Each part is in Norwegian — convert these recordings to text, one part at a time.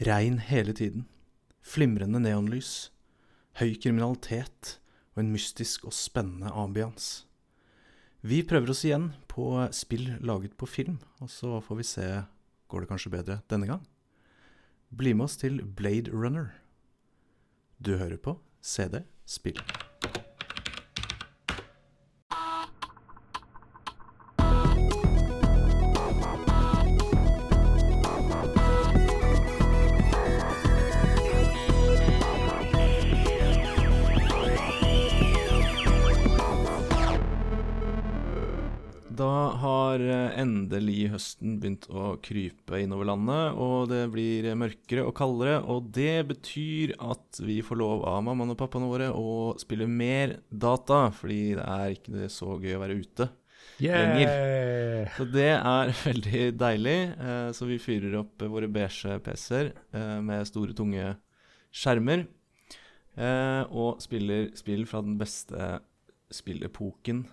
Regn hele tiden. Flimrende neonlys. Høy kriminalitet og en mystisk og spennende ambians. Vi prøver oss igjen på spill laget på film, og så får vi se går det kanskje bedre denne gang. Bli med oss til Blade Runner. Du hører på CD Spill. Høsten begynt å krype innover landet, og det blir mørkere og kaldere. Og det betyr at vi får lov av mammaen og pappaene våre å spille mer data, fordi det er ikke så gøy å være ute lenger. Så det er veldig deilig. Eh, Så vi fyrer opp våre beige PC-er eh, med store, tunge skjermer. eh, Og spiller spill fra den beste spillepoken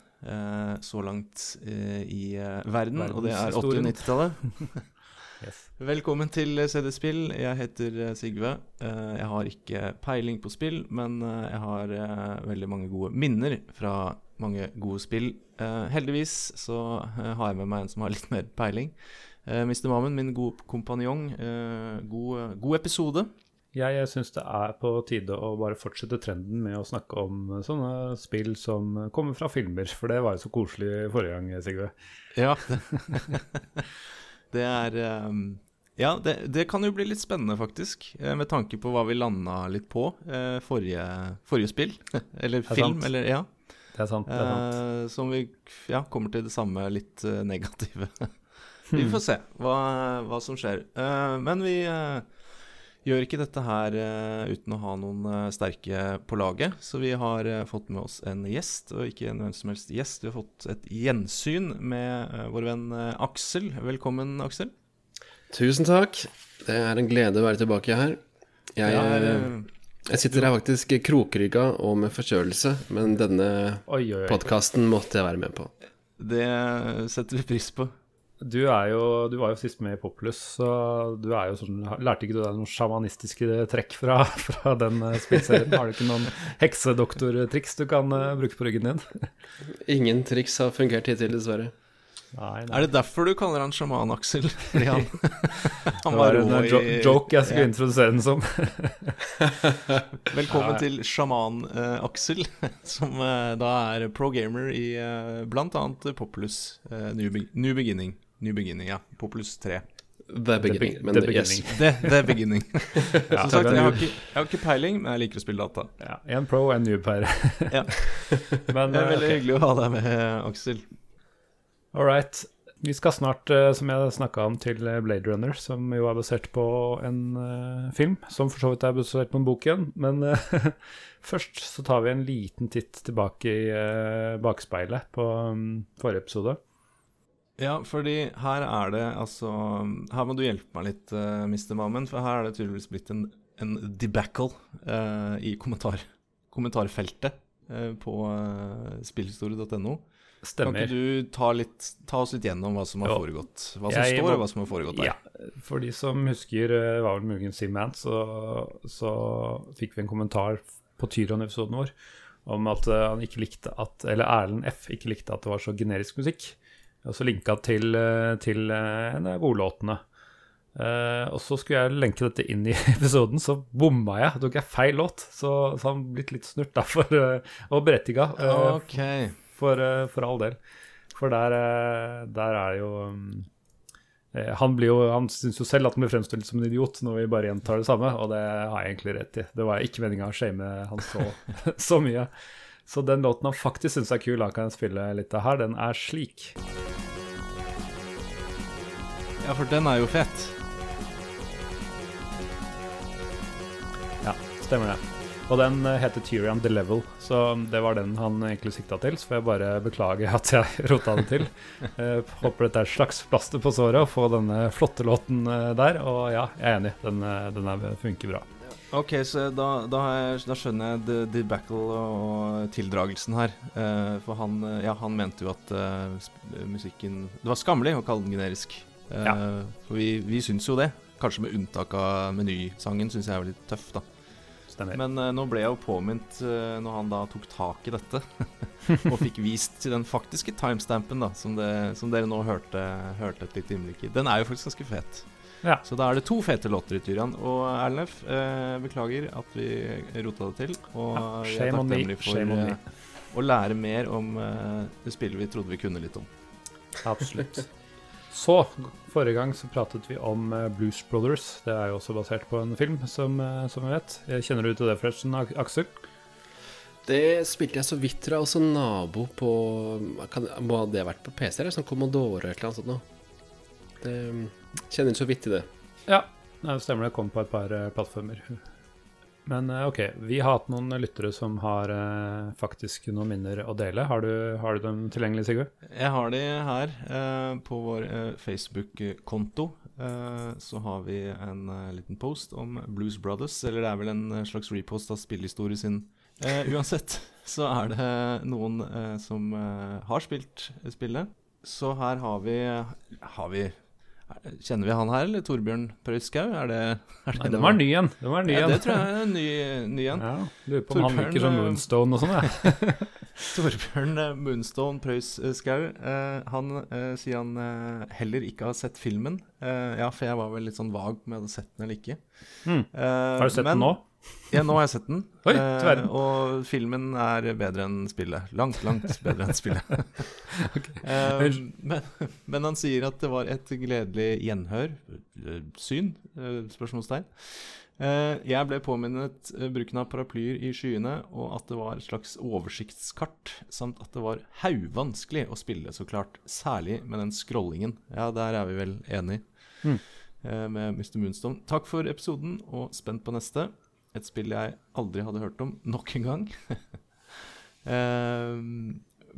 så langt eh, i eh, verden, og det er 80- og 90-tallet. Yes. Velkommen til CD Spill. Jeg heter eh, Sigve. Eh, Jeg har ikke peiling på spill, men eh, jeg har eh, veldig mange gode minner fra mange gode spill. Eh, Heldigvis så eh, har jeg med meg en som har litt mer peiling. Eh, Mr. Mammen, min gode kompanjong. eh, God, god episode. Jeg, jeg syns det er på tide å bare fortsette trenden med å snakke om sånne spill som kommer fra filmer, for det var jo så koselig forrige gang, Sigve. Ja. det er ehm, Ja, det, det kan jo bli litt spennende, faktisk. eh, Med tanke på hva vi landa litt på eh, forrige, forrige spill. eller er film, sant. eller ja. Det er sant. det er sant. Eh, som vi ja, kommer til det samme litt negative. vi får se hva, hva som skjer. Men vi gjør ikke dette her uh, uten å ha noen uh, sterke på laget. Så vi har uh, fått med oss en gjest, og ikke en hvem som helst gjest. Vi har fått et gjensyn med vår venn Aksel. Velkommen, Aksel. Tusen takk. Det er en glede å være tilbake her. Jeg, Ja, eh, jeg sitter her faktisk krokrygga og med forkjølelse, men denne podkasten måtte jeg være med på. det setter vi pris på. Du, er jo, du var jo sist med i Populus, så du er jo sånn Lærte ikke du deg noen sjamanistiske trekk fra, fra den eh, spillserien? Har du ikke noen heksedoktortriks du kan eh, bruke på ryggen din? Ingen triks har fungert hittil, dessverre. Nei, Er det derfor du kaller han sjaman, Aksel? Fordi han, han Det var var en eh, jo i joke jeg skulle Ja. introdusere den som. Velkommen nei. til sjaman-Aksel, som eh, da er pro-gamer i uh, blant annet Populus eh, New, Be New Beginning. New Beginning, ja. På pluss tre. The beginning. be- Men the Beginning. yes. beginning. The, the Beginning. Ja, Som sagt, jeg har, ikke, jeg har ikke peiling, men jeg liker å spille data. Ja, en pro og en noob her. Ja. Men Det er eh, veldig okay. hyggelig å ha deg med, Aksel. All right. Vi skal snart, eh, som jeg snakka om, til eh, Blade Runner, som jo er basert på en eh, film, som for så vidt er basert på en bok igjen. Men eh, først så tar vi en liten titt tilbake i eh, bakspeilet på um, forrige episode. Ja, fordi her er det altså Her må du hjelpe meg litt, uh, Mr. Mammen, for her er det tydeligvis blitt en, en debacle uh, i kommentar, kommentarfeltet uh, på uh, spillhistorie.no. Kan ikke du ta, litt, ta oss litt gjennom hva som har foregått? Hva som Jeg står, og hva som har foregått der? Ja, for de som husker uh, var vel muligens Simman, så, så fikk vi en kommentar på Tyron-episoden vår om at eh, han ikke likte at Eller Erlend F ikke likte at det var så generisk musikk. Og så linka til, eh, til eh, en av godlåtene. Uh, og så skulle jeg lenke dette inn i episoden, så bomma jeg. Tok jeg feil låt. Så, så han blitt litt snurt, da, for, eh, og berettiga. Uh, okay. for, for all del. For der, der er jo um, Han blir jo, han syns jo selv at han blir fremstilt som en idiot når vi bare gjentar det samme, og det har jeg egentlig rett i. Det var ikke meninga å shame han så, så mye. Så den låten han faktisk syns er kul, da kan jeg spille litt av her. Den er slik. Ja, for den er jo fet. Ja, stemmer det. Og den eh, heter Tyrion The Level, så det var den han egentlig sikta til. Så får jeg bare beklage at jeg rota det til. Jeg håper dette er et slags plaster på såret å få denne flotte låten eh, der. Og ja, jeg er enig, den, eh, den er, funker bra. Ok, så da, da, har jeg, da skjønner jeg the- debacle og tildragelsen her. Eh, for han, eh, ja, han mente jo at eh, musikken Det var skammelig å kalle den generisk. Eh, Ja. For vi, vi syns jo det. Kanskje med unntak av menysangen, syns jeg er litt tøff, da. Stemmer. Men uh, nå ble jeg jo påminnet uh, når han da tok tak i dette, og fikk vist til den faktiske timestampen da, som, det, som dere nå hørte, hørte et lite innblikk i. Den er jo faktisk ganske fet. Ja. Så da er det to fete låter i Tyrian. Og Erlef, eh, beklager at vi rota det til. Og Ja, vi er me, for å lære mer om det spillet vi trodde vi kunne litt om. Absolutt. Så, forrige gang så pratet vi om eh, Blues Brothers. Det er jo også basert på en film, som, eh, som vi vet. Eh, Kjenner du til det forresten, Ak- Aksel? Det spilte jeg så vidt, fra. Også nabo på kan, Må det ha vært på PC, eller sånn Commodore eller noe sånt noe? Det Kjenner så vidt til det. Ja, det stemmer det. Kom på et par plattformer. Men eh, ok, vi har hatt noen lyttere som har eh, faktisk noen minner å dele. Har du, har du dem tilgjengelig, Sigurd? Jeg har de her eh, på vår eh, Facebook-konto. Eh, så har vi en eh, liten post om Blues Brothers, eller det er vel en slags repost av spillhistorie sin. Uansett så er det noen som har spilt spillet. Så her har vi, har vi Kjenner vi han her, eller Torbjørn Prøyskau? Er det, er Nei, den var ny igjen. Den var ny Ja, det tror jeg er ny, ny en. Ja, Lurer på om han liker sånn eh, Moonstone og sånn, jeg. Torbjørn eh, Moonstone Prøyskau, eh, han eh, sier han eh, heller ikke har sett filmen. Eh, ja, for jeg var vel litt sånn vag med å ha sett den eller ikke. Mm. Har du sett men- den nå? Ja, nå har jeg sett den. Oi, Eh, og filmen er bedre enn spillet. Langt, langt bedre enn spillet. Eh, men, men han sier at det var et gledelig gjenhør, eh, syn, eh, spørsmålstegn. Eh, jeg ble påminnet eh, bruken av paraplyer i skyene, og at det var et slags oversiktskart, samt at det var hauvanskelig å spille, så klart. Særlig med den scrollingen. Ja, der er vi vel enige Mm. med Mr. Moonstone. Takk for episoden, og spent på neste. Et spill jeg aldri hadde hørt om, nok en gang. Eh,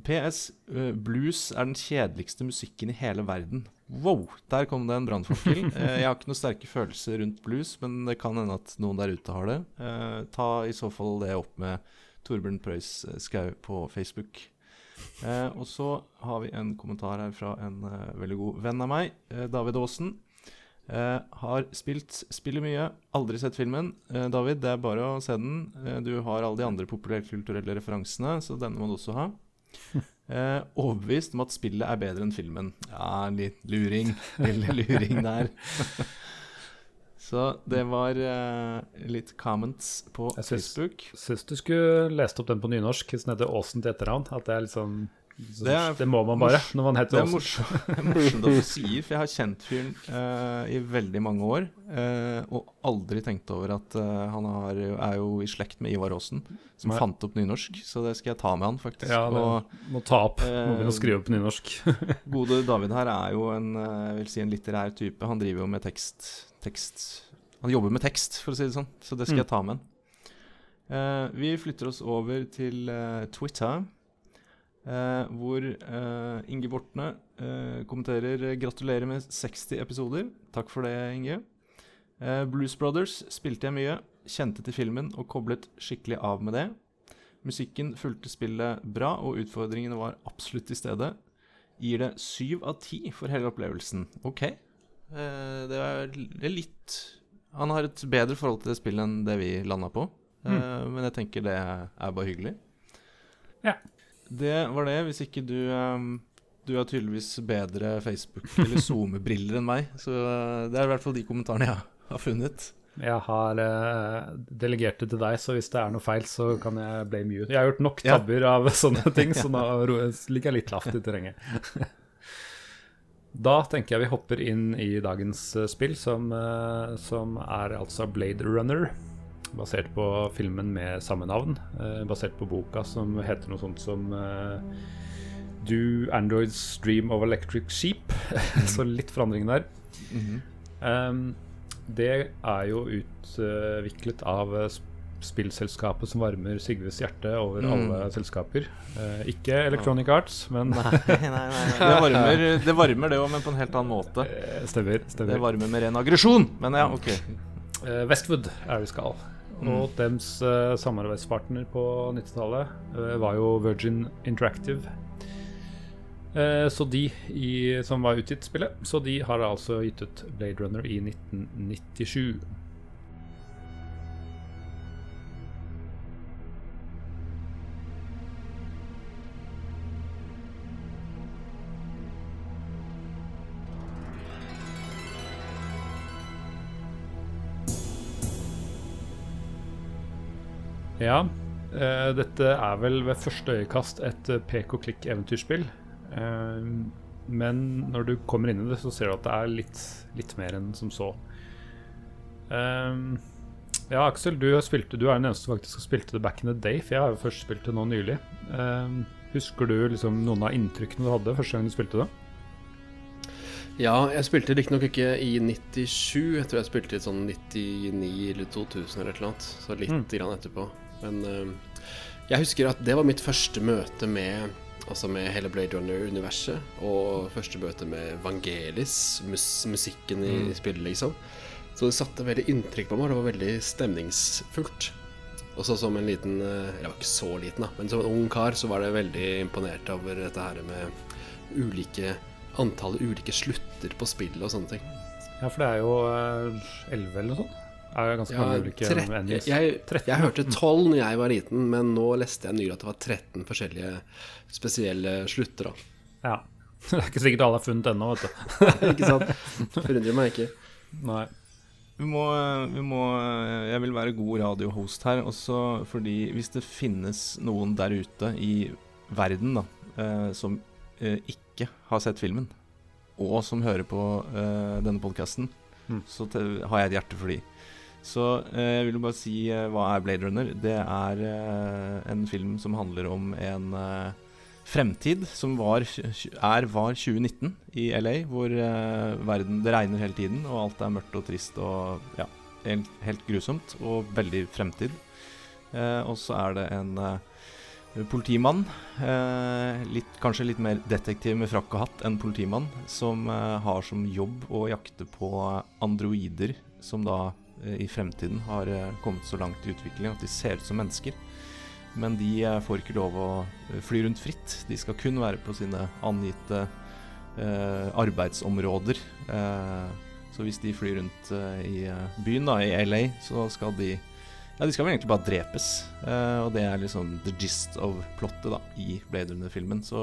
PS. Uh, blues er den kjedeligste musikken i hele verden. Wow, der kom det en brannfakkel. Uh, jeg har ikke noen sterke følelser rundt blues, men det kan hende at noen der ute har det. Eh, ta i så fall det opp med Torbjørn Preus eh, Skau på Facebook. Eh, og så har vi en kommentar her fra en eh, veldig god venn av meg, eh, David Aasen. Eh, har spilt spillet mye, aldri sett filmen. Eh, David, det er bare å se den. Eh, du har alle de andre populærkulturelle referansene, så denne må du også ha. Eh, overbevist om at spillet er bedre enn filmen. Ja, litt luring. Lille luring der. så det var litt comments på Jeg syns- Facebook. Syns du skulle lest opp den på nynorsk, som heter Åsen til etternavn. At det er litt sånn Det er Det må man bare når man heter er Åsen. det er morsomt at du sier, for jeg har kjent fyren uh, i veldig mange år. Uh, og aldri tenkt over at uh, han har, er jo i slekt med Ivar Aasen, som Nei. fant opp nynorsk. Så det skal jeg ta med han, faktisk. Ja, det og må ta opp. Må begynne å skrive opp nynorsk. gode David her er jo en, jeg vil si en litterær type. Han driver jo med tekst, tekst Han jobber med tekst, for å si det sånn. Så det skal Mm. jeg ta med han. Vi flytter oss over til Twitter. Eh, hvor eh, Inge Bortne eh, kommenterer eh, 'Gratulerer med 60 episoder'. Takk for det, Inge. Eh, Blues Brothers spilte jeg mye, kjente til filmen og koblet skikkelig av med det. Musikken fulgte spillet bra, og utfordringene var absolutt til stede. Gir det syv av ti for hele opplevelsen. OK. Eh, det er litt Han har et bedre forhold til det spillet enn det vi landa på. Eh, Men jeg tenker det er bare hyggelig. Ja. Det var det, hvis ikke du ehm, Du har tydeligvis bedre Facebook- eller SoMe-briller enn meg. Så eh, det er i hvert fall de kommentarene jeg har funnet. Jeg har uh, delegert det til deg, så hvis det er noe feil, så kan jeg blame you. Jeg har gjort nok Ja. tabber av sånne ting, så nå ligger jeg litt lavt i terrenget. Da tenker jeg vi hopper inn i dagens eh, spill, som, som er altså Blade Runner. Basert på filmen med samme navn. eh, basert på boka som heter noe sånt som eh, Do Androids Dream of Electric Sheep. så litt forandring der. Um, det er jo utviklet av eh, spillselskapet som varmer Sigves hjerte over Mm. alle selskaper. Uh, ikke Electronic Arts, men Nei, nei, nei. Det varmer det, varmer det òg, men på en helt annen måte. Stemmer, stemmer. Det varmer med ren aggresjon. Men ja, OK. Uh, Westwood er vi skal. Og deres uh, samarbeidspartner på 90-tallet uh, var jo Virgin Interactive. Uh, så de i, som var utgitt spillet, så de har altså gitt ut Blade Runner i 1997. Ja, uh, dette er vel ved første øyekast et eh, pek og klikk-eventyrspill. Uh, men når du kommer inn i det, så ser du at det er litt, litt mer enn som så. Eh, ja, Aksel, du, spilt, du er den eneste som faktisk har spilte det back in the day, for jeg har jo først spilt det nå nylig. Eh, husker du liksom noen av inntrykkene du hadde første gang du spilte det? Ja, jeg spilte riktignok ikke i 97. Jeg tror jeg spilte i sånn 99 eller 2000 eller et eller annet. Så litt Mm. grann etterpå. Men eh, jeg husker at det var mitt første møte med Altså med hele Blade Runner-universet. Og første møte med Vangelis, mus musikken i Mm. spillet, liksom. Så det satte veldig inntrykk på meg. Det var veldig stemningsfullt. Og så som en liten eh, Eller jeg var ikke så liten, da, men som en ung kar så var det veldig imponert over dette her med ulike antallet ulike slutter på spillet og sånne ting. Ja, for det er jo elleve 11 eller noe sånt. Er jo ganske Ja, mange ulike endings. jeg, 13, jeg hørte 12 når jeg var liten, men nå leste jeg nylig at det var 13 forskjellige spesielle slutter. da Ja. Det er ikke sikkert alle har funnet ennå, vet du. Ikke sant? Forundrer meg ikke. Nei. Vi må, vi må Jeg vil være god radiohost her, også fordi hvis det finnes noen der ute i verden da, eh, som eh, ikke har sett filmen, og som hører på eh, denne podkasten, Mm. så har jeg et hjerte for de. Så eh, jeg vil bare si eh, hva er Blade Runner? Det er eh, en film som handler om en fremtid som var, er, var 2019 i LA, hvor verden Det regner hele tiden, og alt er mørkt og trist og ja, helt, helt grusomt. Og veldig fremtid. Og så er det en politimann, litt, kanskje litt mer detektiv med frakk og hatt enn politimann, som har som jobb å jakte på androider som da i fremtiden har eh, kommet så langt i utviklingen at de ser ut som mennesker. Men de eh, får ikke lov å eh, fly rundt fritt. De skal kun være på sine angitte eh, arbeidsområder. Eh, så hvis de flyr rundt eh, i eh, byen, da, i LA, så skal de Ja, de skal vel egentlig bare drepes. Eh, og det er liksom the gist of plottet da, i Blade Runner-filmen. Så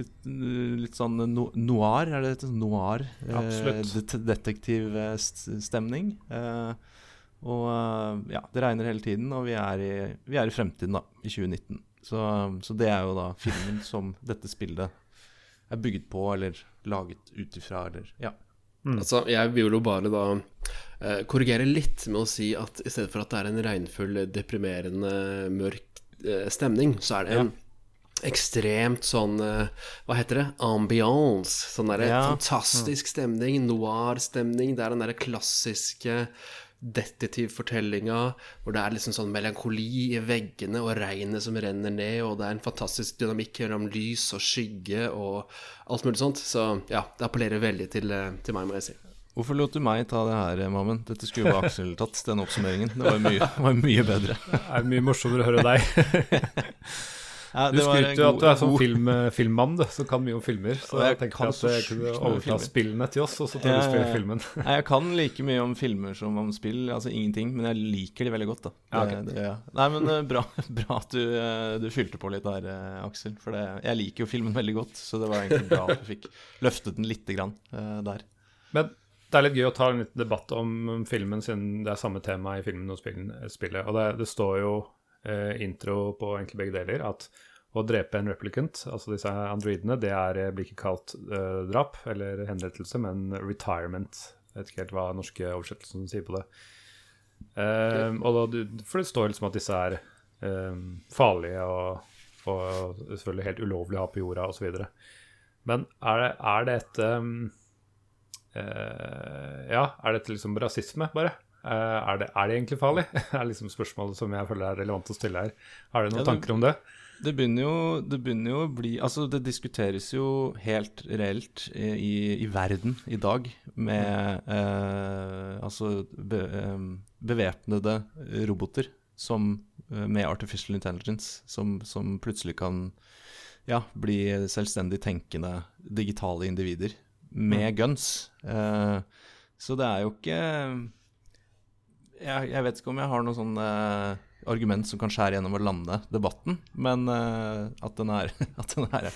litt, eh, litt sånn no noir, er det dette? Noir? eh, det- Detektivstemning. Eh, og eh, ja, det regner hele tiden, og vi er i, vi er i fremtiden, da, i 2019. Så, så det er jo da filmen som dette spillet er bygget på, eller laget ut ifra, eller ja. Mm. Altså, jeg vil jo bare da eh, korrigere litt med å si at i stedet for at det er en regnfull, deprimerende, mørk eh, stemning, så er det en ekstremt sånn eh, Hva heter det? Ambiance. Sånn derre Ja. fantastisk stemning. Noir-stemning. Det er den derre klassiske detektivfortellinga hvor det er liksom sånn melankoli i veggene og regnet som renner ned, og det er en fantastisk dynamikk mellom lys og skygge og alt mulig sånt. Så ja, det appellerer veldig til, eh, til meg, må jeg si. Hvorfor lot du meg ta det her, Mammen? Dette skulle jo Aksel tatt, den oppsummeringen. Det var jo mye, var mye bedre. Det er mye morsommere å høre deg. Ja, Du skryter jo at du er sånn film, filmmann, du, som kan mye om filmer. Så jeg jeg tenkte at jeg kunne mye overta spillene til oss, og så tar du spill ja, ja. filmen. Nei, jeg kan like mye om filmer som om spill, altså ingenting, men jeg liker de veldig godt, da. Ja, Det, det, ja. Nei, men eh, bra, bra at du, eh, du fylte på litt der, eh, Aksel. For det, jeg liker jo filmen veldig godt, så det var egentlig bra at du fikk løftet den lite grann eh, der. Men det er litt gøy å ta en liten debatt om filmen, siden det er samme tema i filmen og spillet. Og det, det står jo eh, intro på egentlig begge deler at å drepe en replicant, altså disse androidene, det er, eh, blir ikke kalt uh, drap eller henrettelse, men retirement. Jeg vet ikke helt hva den norske oversettelsen sier på det. Um, og da, for det står liksom at disse er um, farlige og, og selvfølgelig helt ulovlige å ha på jorda osv. Men er det, er det et um, uh, Ja, er dette liksom rasisme, bare? Eh, er, det, er det egentlig farlig? Det er liksom spørsmålet som jeg føler er relevant å stille her. Har du noen Ja, det- tanker om det? Det begynner, jo, det begynner jo å bli Altså, det diskuteres jo helt reelt i, i verden i dag med eh, altså be, eh, bevæpnede roboter som, eh, med artificial intelligence som, som plutselig kan ja, bli selvstendig tenkende digitale individer med guns. Eh, så det er jo ikke jeg, jeg vet ikke om jeg har noe sånn uh, argument som kan skjære gjennom å lande debatten, men uh, at den er, at den er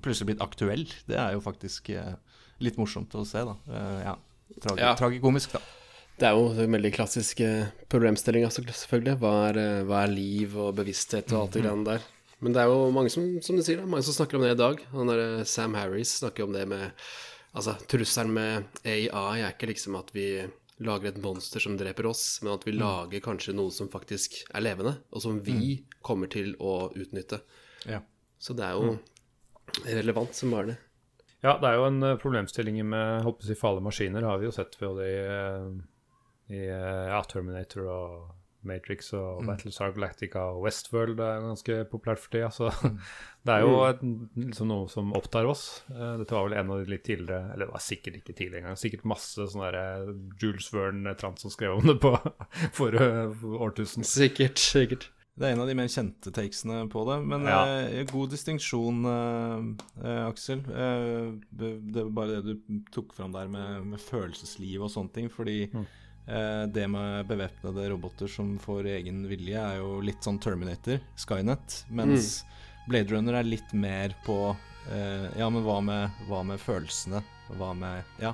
plutselig blitt aktuell, det er jo faktisk uh, litt morsomt å se, da. Ja. Tragi, Ja. Tragikomisk, da. Det er jo en veldig klassisk problemstilling, altså, selvfølgelig. Hva er, hva er liv og bevissthet og alt det greiene der. Men det er jo mange som, som du sier, da, mange som snakker om det i dag. Han der Sam Harris snakker om det med Altså, trusselen med AI er ikke liksom at vi lager et monster som dreper oss, men at vi lager kanskje noe som faktisk er levende, og som vi kommer til å utnytte. Ja. Så det er jo relevant som bare det. Ja, det er jo en eh, problemstilling med å si, farlige maskiner, har vi jo sett både i, eh, i eh, ja, Terminator og Matrix og Battlestar Galactica og Westworld er ganske populært for tida. Så det er jo et, liksom noe som opptar oss. Eh, Dette var vel en av de litt tidligere Eller det var sikkert ikke tidligere engang. Sikkert masse sånne der, eh, Jules Verne-trant som skrev om det på for, eh, årtusen. Sikkert, sikkert. Det er en av de mer kjente takesene på det. Men Ja. eh, god distinksjon, eh, Aksel. Eh, det var bare det du tok fram der med, med følelsesliv og sånne ting. Fordi eh, det med bevæpnede roboter som får egen vilje, er jo litt sånn Terminator, Skynet. Mens Blade Runner er litt mer på eh, Ja, men hva med, hva med følelsene? Hva med Ja,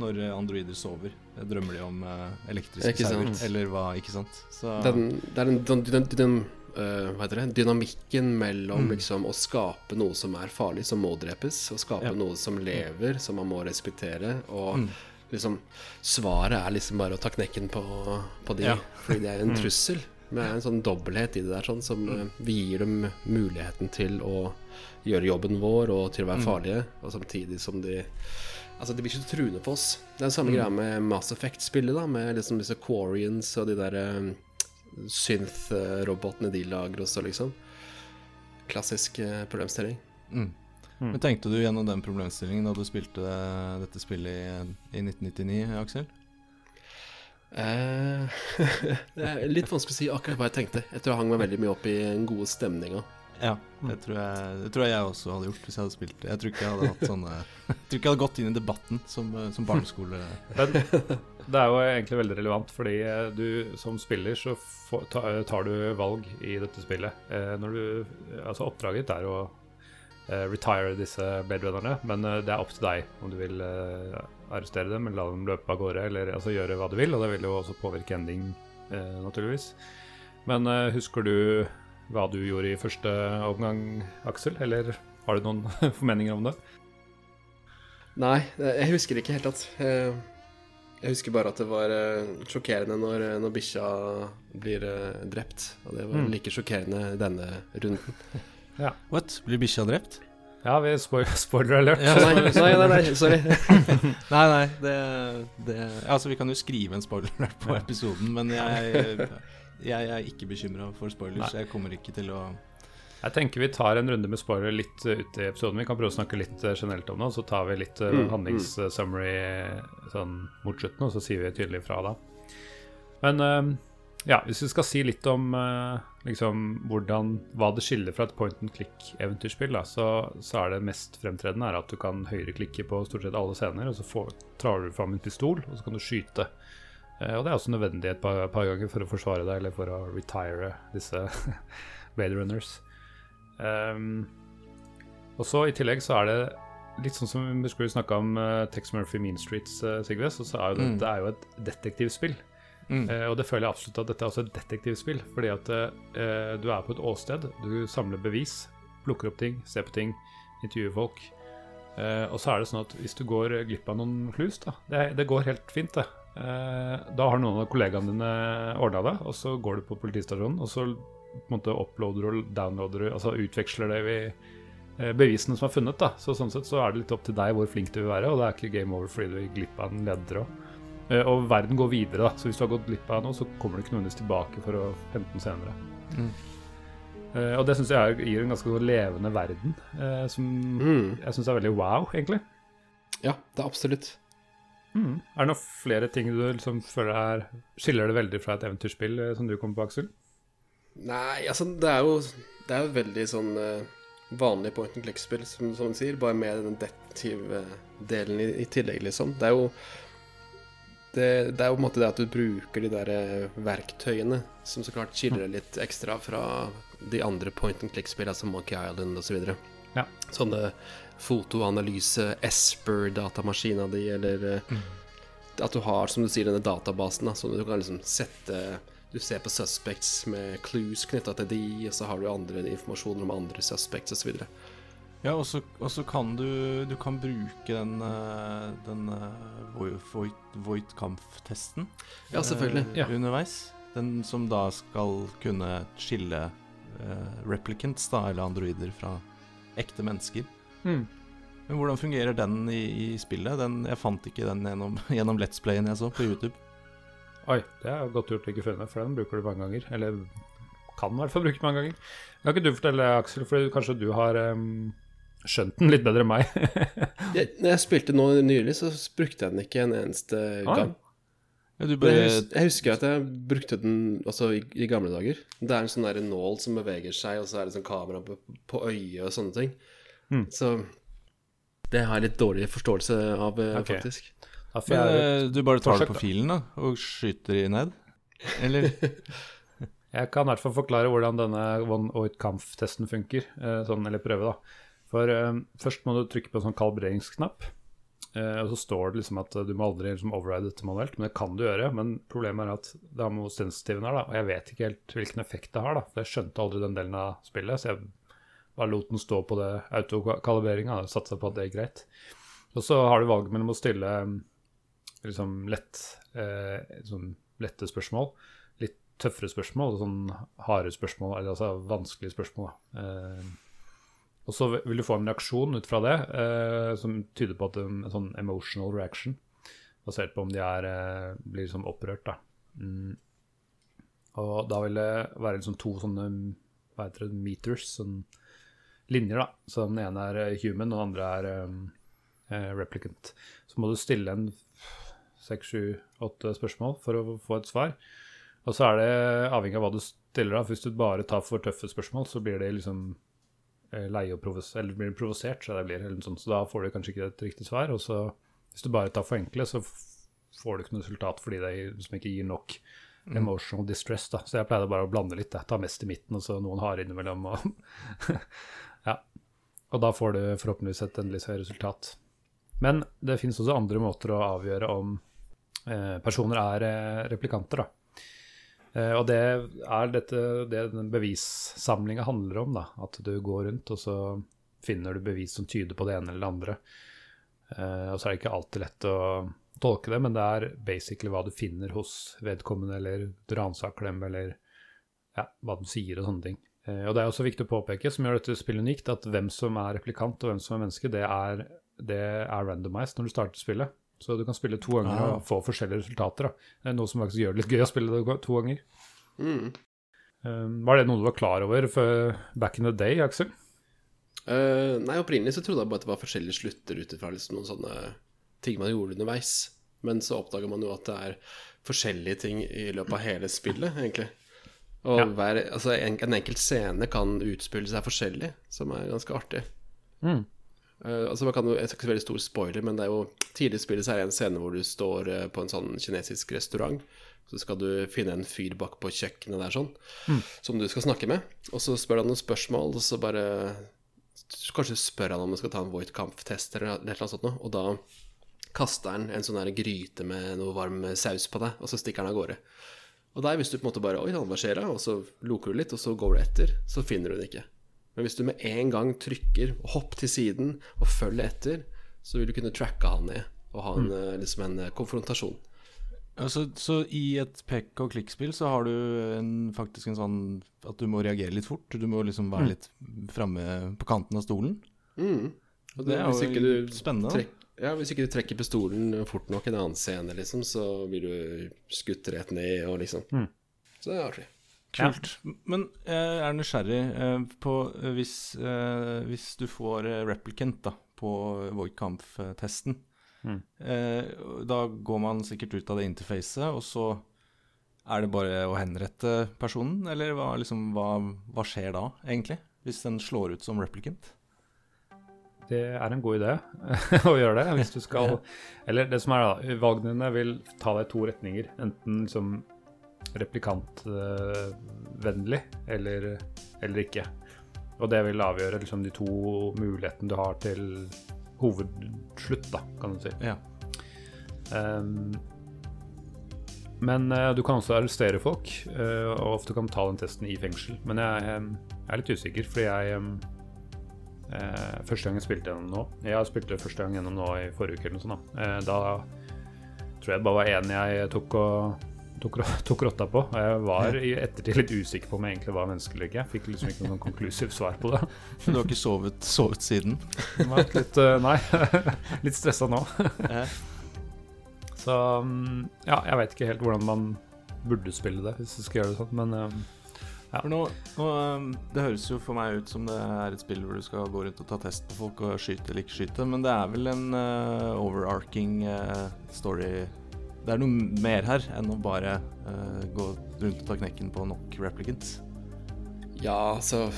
når eh, androider sover. Drømmer de om eh, elektriske sauer? Eller hva, ikke sant? Så den, det er den, den, den, øh, hva heter det? dynamikken mellom Mm. liksom, å skape noe som er farlig, som må drepes, og skape Ja. noe som lever, som man må respektere. Og Mm. Liksom Svaret er liksom bare å ta knekken på, på de, Ja. fordi det er en trussel. Men det er en sånn dobbelthet i det der, sånn som mm. vi gir dem muligheten til å gjøre jobben vår og til å være farlige, og samtidig som de Altså, de blir ikke truende på oss. Det er den samme greia med Mass Effect-spillet, da, med liksom disse Quarians og de der um, synth-robotene de lager også, liksom. Klassisk uh, problemstilling. Mm. Men tenkte du gjennom den problemstillingen da du spilte dette spillet i, i 1999, Aksel? Eh, det er litt vanskelig å si akkurat hva jeg tenkte. Jeg tror jeg hang meg veldig mye opp i den gode stemninga. Ja, det tror, jeg, det tror jeg jeg også hadde gjort hvis jeg hadde spilt det. Jeg tror ikke jeg hadde hatt sånne Jeg tror ikke jeg hadde gått inn i debatten som, som barneskole... Men det er jo egentlig veldig relevant, fordi eh, du som spiller så får, tar du valg i dette spillet. Eh, når du, altså Oppdraget ditt er å eh, retire disse Blade Runnerne, men eh, det er opp til deg om du vil eh, arrestere dem eller la dem løpe av gårde, eller altså, gjøre hva du vil, og det vil jo også påvirke ending, eh, naturligvis. Men eh, husker du hva du gjorde i første omgang, Aksel, eller har du noen formeninger om det? Nei, eh, jeg husker ikke helt. Eh, Jeg husker bare at det var eh, sjokkerende når, når bikkja blir eh, drept. Og det var Mm. like sjokkerende denne runden. What? Blir bikkja drept? Ja, vi spoil spoiler alert. Ja, Nei, nei, nei, nei sorry. Nei, nei, det, det Altså, vi kan jo skrive en spoiler på episoden, men jeg, jeg er ikke bekymra for spoilers. Jeg kommer ikke til å Jeg tenker vi tar en runde med spoiler litt uh, ute i episoden. Vi kan prøve å snakke litt uh, generelt om det, og så tar vi litt uh, Mm, handlingssummary sånn mot slutten, og så sier vi tydelig fra da. Men uh, ja, hvis vi skal si litt om uh, liksom hvordan, hva det skiller fra et point and click-eventyrspill, så, så er det mest fremtredende at du kan høyreklikke på stort sett alle scener, og så får, trar du fram en pistol, og så kan du skyte. Eh, og det er også nødvendig et par, par ganger for å forsvare deg, eller for å retire disse Blade Runners. Um, og så I tillegg så er det litt sånn som vi skulle snakke om uh, Tex Murphy Mean Streets, uh, Sigve, så, så er det, Mm. det er jo et detektivspill. Mm. Eh, og det føler jeg absolutt at dette er også et detektivspill. Fordi at eh, du er på et åsted, du samler bevis, plukker opp ting, ser på ting, intervjuer folk. Eh, og så er det sånn at hvis du går glipp av noen clues, da Det, det går helt fint, det. Eh, da har noen av kollegaene dine ordna det, og så går du på politistasjonen, og så på en måte uploader og downloader du, altså utveksler det vi eh, bevisene som er funnet. da Så Sånn sett så er det litt opp til deg hvor flink du vil være, og det er ikke game over fordi du gikk glipp av en leder òg. Eh, Og verden går videre, da. Så hvis du har gått glipp av noe, så kommer du ikke nødvendigvis tilbake for å hente den senere. Mm. Uh, og det syns jeg er- gir en ganske levende verden, uh, som Mm. jeg syns er veldig wow, egentlig. Ja, det er absolutt. Mm. Er det noen flere ting du liksom føler er skiller det veldig fra et eventyrspill, uh, som du kommer på, Aksel? Nei, altså, det er jo Det er jo veldig sånn vanlig point and click-spill, som, som du sier, bare med den detektivdelen i, i tillegg, liksom. Det er jo det, det, er jo på en måte det at du bruker de der eh, verktøyene, som så klart skiller litt ekstra fra de andre point and click-spillene, som Monkey Island osv. Så ja. Sånne fotoanalyse, Esper-datamaskina di, eller eh, mm. at du har, som du sier, denne databasen, da, som du kan liksom sette du ser på suspects med clues knytta til de, og så har du andre informasjoner om andre suspects osv. Ja, og så kan du Du kan bruke den, eh, den uh, Voight-Kampf-testen ja, selvfølgelig. Uh, ja. underveis. Den som da skal kunne skille uh, replicants, da, eller androider, fra ekte mennesker. Mm. Men hvordan fungerer den i, i spillet? Den, jeg fant ikke den gjennom, gjennom Let's Playen jeg så på YouTube. Oi, det er godt gjort å ikke funnet, for den bruker du mange ganger. Eller kan i hvert fall bruke mange ganger. Kan ikke du fortelle, Aksel, for kanskje du har um, skjønt den litt bedre enn meg? jeg, når jeg spilte nå nylig, så brukte jeg den ikke en eneste ah. gang. Ja, bare... jeg, husker, jeg, husker at jeg brukte den altså, i, i, gamle dager. Det er en sånn der nål som beveger seg, og så er det sånn kamera på, på øyet og sånne ting. Mm. Så det har jeg litt dårlig forståelse av, eh, okay. faktisk. Men eh, du bare tar forsøk, det på filen da, og skyter i ned? Eller? jeg kan i hvert fall forklare hvordan denne one oit kampf-testen funker. Eh, sånn, eller prøve, da. For um, først må du trykke på en sånn kalibreringsknapp. Uh, og så står det liksom at du må aldri liksom, override dette manuelt, men det kan du gjøre. Men problemet er at det har med hvor sensitiven er, da. Og jeg vet ikke helt hvilken effekt det har, da. For jeg skjønte aldri den delen av spillet, så jeg bare lot den stå på det autokalibreringa. Satsa på at det er greit. Og så har du valget mellom å stille liksom lett, uh, sånn lette spørsmål, litt tøffere spørsmål, sånn harde spørsmål, eller altså vanskelige spørsmål. Eh, og så vil du få en reaksjon ut fra det eh, som tyder på at en, en sånn emotional reaction, basert på om de er, eh, blir liksom opprørt. da. Mm. Og da vil det være liksom to sånne hva heter det, meters, sånn linjer. da. Så den ene er eh, human, og den andre er um, replicant. Så må du stille en seks, sju, åtte spørsmål for å få et svar. Og så er det avhengig av hva du stiller. da. Hvis du bare tar for tøffe spørsmål, så blir det liksom eh, leie og provos eller blir provosert. Så, blir, sånt, så da får du kanskje ikke et riktig svar. Og så hvis du bare tar for enkle, så får du ikke noe resultat fordi det liksom ikke gir nok mm. emotional distress. da. Så jeg pleide bare å blande litt. Da. Ta mest i midten, og så noen harde innimellom. Og ja. Og da får du forhåpentligvis et endelig resultat. Men det finnes også andre måter å avgjøre om Eh, personer er eh, replikanter, da. Eh, og det er dette det den bevissamlinga handler om, da. At du går rundt, og så finner du bevis som tyder på det ene eller det andre. og så er det ikke alltid lett å tolke det, men det er basically hva du finner hos vedkommende, eller du ransaker dem, eller ja, hva de sier og sånne ting. og det er også viktig å påpeke, som gjør dette spillet unikt, at hvem som er replikant og hvem som er menneske, det er, det er randomized når du starter spillet. Så du kan spille to ganger ah. og få forskjellige resultater. Da. Det er noe som faktisk gjør det litt gøy å spille det to ganger. Mm. Um, var det noe du var klar over for back in the day, Aksel? Uh, nei, opprinnelig så trodde jeg bare at det var forskjellige slutter ut ifra liksom noen sånne ting man gjorde underveis. Men så oppdager man jo at det er forskjellige ting i løpet av hele spillet, egentlig. Og ja. hver, altså en, en enkelt scene kan utspille seg forskjellig, som er ganske artig. Mm. Uh, altså man kan jo, Jeg skal ikke veldig stor spoiler, men det er jo tidlig i spillet så er det en scene hvor du står uh, på en sånn kinesisk restaurant. Så skal du finne en fyr bak på kjøkkenet der sånn, mm. som du skal snakke med. Og så spør han noen spørsmål, og så bare Kanskje spør han om du skal ta en Voight Kampf-test eller, eller noe sånt noe. Og da kaster han en sånn der gryte med noe varm saus på deg, og så stikker han av gårde. Og der, hvis du på en måte bare Oi, hva skjer da? Og så loker du litt, og så går du etter, så finner du den ikke. Men hvis du med en gang trykker og hopp til siden og følger etter, så vil du kunne tracke han ned og ha en, mm. Eh, liksom en eh, konfrontasjon. Altså, så i et pekk og klikk-spill så har du en, faktisk en sånn at du må reagere litt fort. Du må liksom være mm. litt framme på kanten av stolen. Mm. Det, det, er jo du spennende. Trekk, ja, Hvis ikke du trekker pistolen fort nok i en annen scene, liksom, så blir du skutt rett ned og liksom mm. Så det er artig. Kult. Ja. Men jeg er nysgjerrig eh, på eh, hvis, eh, hvis du får replicant da, på Voigtkampf-testen. Mm. Da går man sikkert ut av det interfacet, og så er det bare å henrette personen? Eller hva, liksom, hva, hva skjer da, egentlig? Hvis den slår ut som replicant? Det er en god idé å gjøre det. hvis du skal Eller det som er da, vagnene vil ta deg i to retninger. Enten liksom replikantvennlig eller, eller ikke. Og det vil avgjøre liksom, de to mulighetene du har til hovedslutt, da, kan du si. Ja. Um, men uh, du kan også arrestere folk, uh, og ofte kan ta den testen i fengsel. Men jeg, um, jeg er litt usikker, fordi jeg um, uh, Første gang jeg spilte gjennom nå Jeg har spilt det første gang gjennom nå i forrige uke eller noe sånt. Da, da tror jeg det bare var én jeg tok og tok, tok, rotta på. Og jeg var i ettertid litt usikker på om jeg egentlig var menneske eller ikke. Jeg fikk liksom ikke noen konklusivt svar på det. Du har ikke sovet, sovet siden? Litt, nei. litt stressa nå. Så mm, ja, jeg veit ikke helt hvordan man burde spille det, hvis du skal gjøre det sånn, men um, ja. Nå, nå, det høres jo for meg ut som det er et spill hvor du skal gå rundt og ta test på folk og skyte eller ikke skyte, men det er vel en uh, overarching uh, story Det er noe mer her enn å bare uh, gå rundt og ta knekken på nok replicants. Ja, altså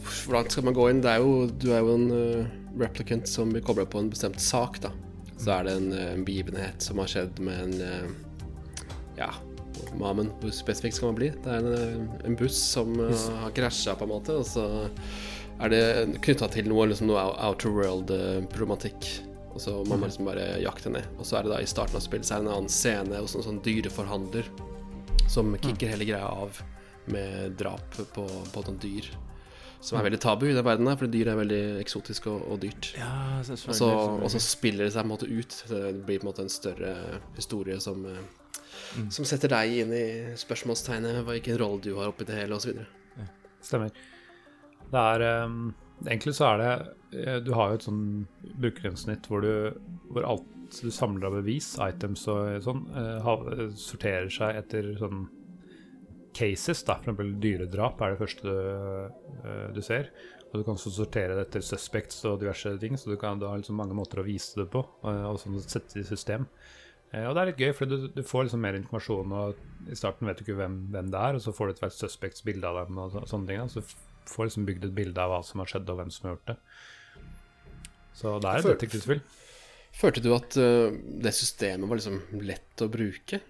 Hvordan skal man gå inn? Det er jo, du er jo en replicant som kobla på en bestemt sak, da så er det en, eh, en, begivenhet som har skjedd med en uh, Ja, Mamen, hvor spesifikt skal man bli? Det er en, en buss som har krasja, på en måte, og så er det knytta til noe, liksom noe outer world-problematikk. Og så må man liksom bare jakte ned. Og så er det da i starten av spillet så er det en annen scene hos en sånn dyreforhandler som kicker hele greia av med drap på, på noen dyr. Som er veldig tabu i den verden her, fordi dyr er veldig eksotisk og, og dyrt. Ja, og så spiller det seg på en måte ut. Det blir på en måte en større historie som, eh, mm. som setter deg inn i spørsmålstegnet hvilken rolle du har oppi det hele, osv. Ja. Stemmer. Det er um, Egentlig så er det Du har jo et sånn brukergrensesnitt hvor, hvor alt du samler av bevis, items og sånn, uh, sorterer seg etter sånn cases, da, f.eks. dyredrap er det første du, du, ser. Og du kan også sortere det etter suspects og diverse ting, så du, kan, du har liksom mange måter å vise det på. Og sånn sette det i system. Og det er litt gøy, for du, du, får liksom mer informasjon, og i starten vet du ikke hvem, hvem det er, og så får du et hvert suspects bilde av dem og så, sånne ting. Da. Så får liksom bygd et bilde av hva som har skjedd, og hvem som har gjort det. Så det er et detektivspill. Følte du at det systemet var liksom lett å bruke?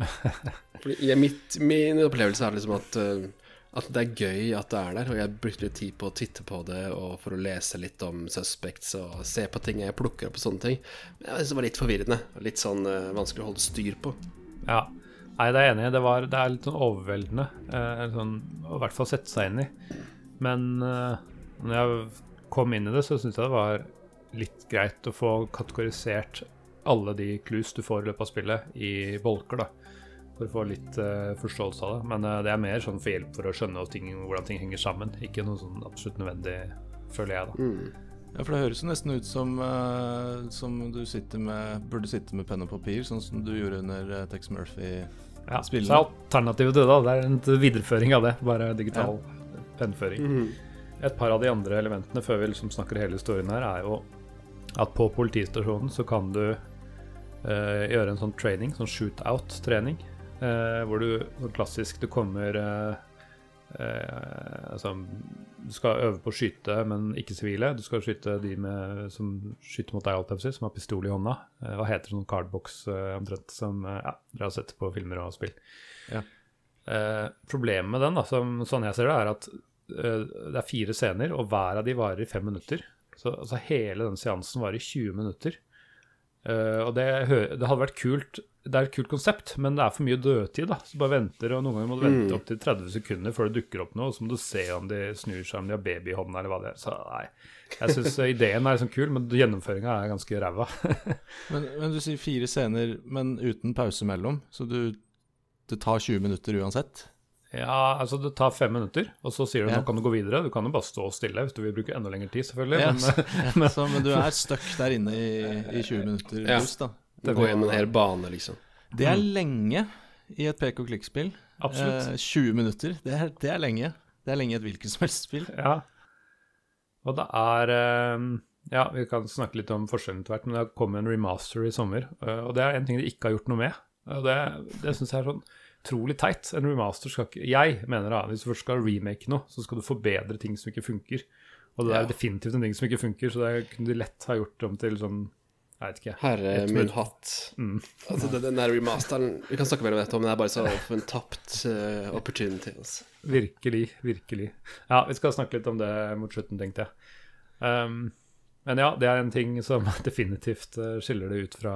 Fordi mitt, Min opplevelse er liksom at, uh, at det er gøy at det er der, og jeg brukte litt tid på å titte på det og for å lese litt om suspects og se på ting jeg plukker opp og sånne ting. Men jeg synes det var litt forvirrende. Litt sånn uh, vanskelig å holde styr på. Ja. Nei, det er jeg enig i. Det, var, det er litt sånn overveldende uh, sånn, å i hvert fall sette seg inn i. Men uh, når jeg kom inn i det, så syntes jeg det var litt greit å få kategorisert alle de clues du får i løpet av spillet, i bolker. da for å få litt uh, forståelse av det. Men uh, det er mer sånn for hjelp for å skjønne ting, hvordan ting henger sammen. Ikke noe sånn absolutt nødvendig, føler jeg, da. Mm. Ja, for det høres jo nesten ut som, uh, som du sitter med, burde sitte med penn og papir, sånn som du gjorde under uh, Tex Murphy-spillene. Ja, så alternativet til det, da, det er en videreføring av det, bare digital ja. pennføring. Mm -hmm. Et par av de andre elementene før vi liksom snakker hele historien her, er jo at på politistasjonen så kan du gjøre en sånn training, sånn shootout-trening. eh, hvor du sånn klassisk du kommer eh, uh, Altså, du skal øve på å skyte, men ikke sivile. Du skal skyte de med, som skyter mot deg, alt som har pistol i hånda. hva heter sånn cardbox omtrent, som ja, dere har sett på filmer og spill. Ja. problemet med den, da, som, sånn jeg ser det, er at det er fire scener, og hver av de varer i fem minutter. Så altså, hele den seansen varer i 20 minutter. Uh, og det, det, hadde vært kult Det er et kult konsept, men det er for mye dødtid. da Så bare venter, og Noen ganger må du vente mm. opp til 30 sekunder før det dukker opp noe. Og så må du se om de snur seg, om de har baby i hånda, eller hva det er. Så nei. Jeg syns ideen er liksom kul, men gjennomføringa er ganske ræva. men, men, du sier fire scener, men uten pause mellom. Så du, det tar 20 minutter uansett? Ja, altså det tar fem minutter, og så sier du ja. nå kan du gå videre. Du kan jo bare stå stille hvis du vil bruke enda lengre tid, selvfølgelig. Ja, men, ja, men, så, men, du er stuck der inne i, i 20 minutter pluss, da. Det går gjennom en hel bane, liksom. Det er mm. lenge i et pek og klikk-spill. Absolutt. Eh, 20 minutter, det er, det er, lenge. Det er lenge i et hvilket som helst spill. Ja. Og det er eh, Ja, vi kan snakke litt om forskjellen etter hvert, men det kom en remaster i sommer. Eh, og det er en ting de ikke har gjort noe med. Og det, det syns jeg er sånn utrolig teit. En remaster skal ikke Jeg mener da, hvis du først skal remake noe, så skal du forbedre ting som ikke funker. Og det Ja. er definitivt en ting som ikke funker, så det kunne de lett ha gjort om til sånn Jeg vet ikke. Herre min hatt. Mm. Altså, den, den der remasteren Vi kan snakke mer om dette, men det er bare så en tapt uh, opportunity. Altså. Virkelig, virkelig. Ja, vi skal snakke litt om det mot slutten, tenkte jeg. Um, men ja, det er en ting som definitivt eh, skiller det ut fra,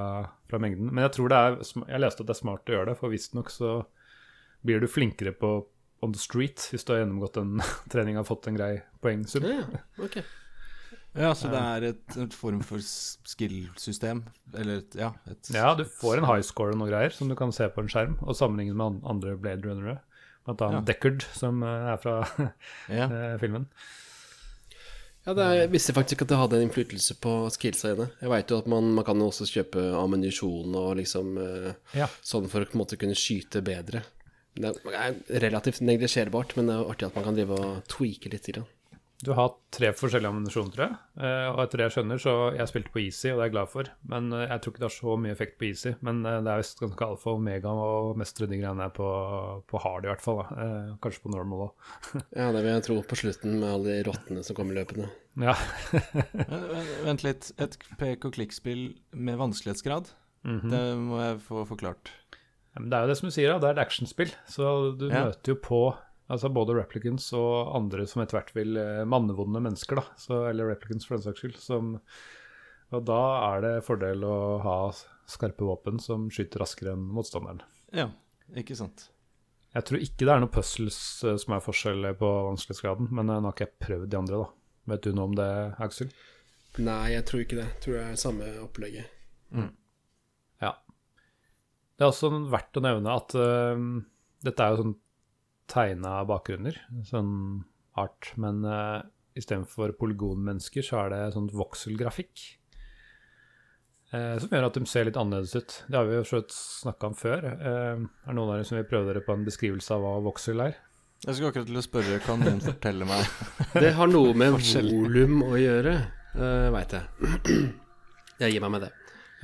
fra mengden. Men jeg tror det er Jeg leste at det er smart å gjøre det, for visstnok så blir du flinkere på on the street hvis du har gjennomgått en trening og fått en grei poengsum. Ja, ja, ok. Ja, så det er et, et form for skill-system. Eller et, ja, et Ja, du får en high score og noe greier som du kan se på en skjerm, og sammenligne med andre Blade Runnere. Blant annet Ja. Deckard, som eh, er fra ja. eh, filmen. Ja, det er, jeg visste faktisk ikke at det hadde en innflytelse på skillsa dine. Jeg veit jo at man, man kan også kjøpe ammunisjon og liksom eh, Ja. sånn for å på en måte kunne skyte bedre. Det er relativt neglisjerbart, men det er artig at man kan drive og tweake litt. Grann. Du har tre forskjellige ammunisjoner, tror jeg. Eh, og etter det jeg skjønner, så Jeg spilte på easy, og det er jeg glad for. Men eh, jeg tror ikke det har så mye effekt på easy. Men eh, det er visst ganske alfa og omega å mestre de greiene her på, på hard, i hvert fall. Da. Eh, kanskje på normal òg. Ja, det vil jeg tro på slutten med alle de rottene som kommer løpende. Ja. Vent litt. Et pek og klikk-spill med vanskelighetsgrad? Mhm. Det må jeg få forklart. Det er jo det som du sier, da. Det er et actionspill. Så du Ja. møter jo på altså både replicants og andre som etter hvert vil eh, Mannevonde mennesker, da. Så, eller replicants for den saks skyld. Som, og da er det fordel å ha skarpe våpen som skyter raskere enn motstanderen. Ja, ikke sant. Jeg tror ikke det er noen puzzles eh, som er forskjell på vanskelighetsgraden, men eh, nå har ikke jeg prøvd de andre, da. Vet du noe om det, Aksel? Nei, jeg tror ikke det. Jeg tror det er samme opplegget. Ja. Det er også verdt å nevne at uh, dette er jo sånn tegna bakgrunner, sånn art, men uh, istedenfor polygonmennesker så er det sånn vokselgrafikk. Uh, som gjør at de ser litt annerledes ut. Det har vi jo snakka om før. Uh, er det noen av dere som vil prøve dere på en beskrivelse av hva voksel er? Jeg skulle akkurat til å spørre, kan noen fortelle meg Det har noe med volum å gjøre, uh, veit jeg. Jeg gir meg med det.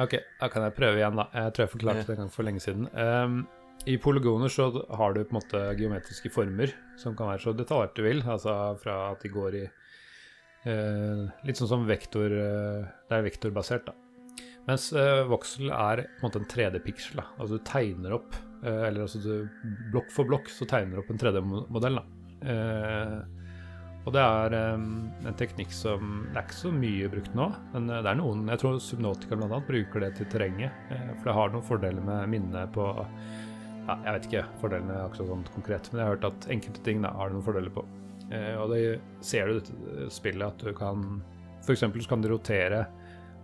Ok, da kan jeg prøve igjen, da. Jeg tror jeg forklarte det en gang for lenge siden. Ehm, I polygoner så har du på en måte geometriske former som kan være så detaljert du vil. Altså fra at de går i eh, Litt sånn som vektor eh, Det er vektorbasert, da. Mens eh, voxel er på en måte en 3D-piksel. da. Altså du tegner opp eh, Eller altså du blokk for blokk så tegner du opp en 3D-modell, da. Eh, og det er em, en teknikk som Det er ikke så mye brukt nå, men eh, det er noen Jeg tror Subnotica bl.a. bruker det til terrenget. eh, For det har noen fordeler med minnet på ja, Jeg vet ikke fordelene akkurat sånn konkret, men jeg har hørt at enkelte ting da, har det noen fordeler på. Eh, og det ser du i dette spillet at du kan F.eks. så kan du rotere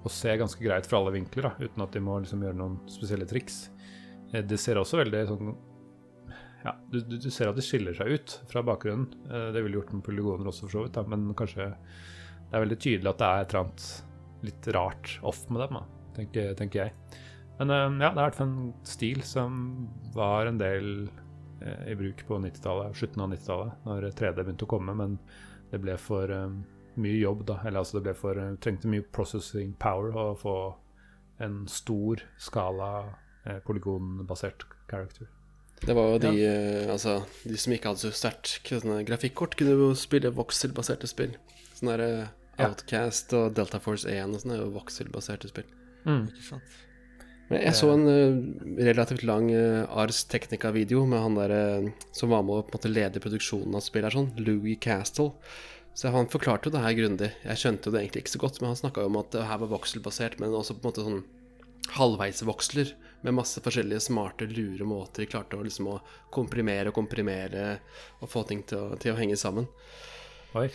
og se ganske greit fra alle vinkler, da, uten at de må liksom gjøre noen spesielle triks. Eh, det ser også veldig sånn ja, du, du, du ser at det skiller seg ut fra bakgrunnen. Eh, Det ville gjort med polygoner også, for så vidt, da. men kanskje det er veldig tydelig at det er et eller annet litt rart off med dem, da, tenker, tenker jeg. Men eh, ja, det er i hvert fall en stil som var en del eh, i bruk på 90-tallet, slutten av 90-tallet, når 3D begynte å komme, men det ble for eh, mye jobb, da. Eller altså, det ble for Trengte mye processing power å få en stor skala eh, polygonbasert character. Det var jo de, eh, altså, de som ikke hadde så sterkt grafikkort, kunne jo spille voxel-baserte spill. Sånn der Outcast Ja. Og Delta Force 1 og sånn er jo voxel-baserte spill. Ikke sant? Men jeg så en eh, relativt lang eh, Ars Technica-video med han der eh, som var med å på en måte lede produksjonen av spillet, sånn, Louis Castle. Så han forklarte jo det her grundig. Jeg skjønte jo det egentlig ikke så godt, men han snakka jo om at det her var voxel-basert, men også på en måte sånn halvveisvoksler med masse forskjellige smarte, lure måter de klarte å liksom å komprimere og komprimere og få ting til å, til å henge sammen. Oi.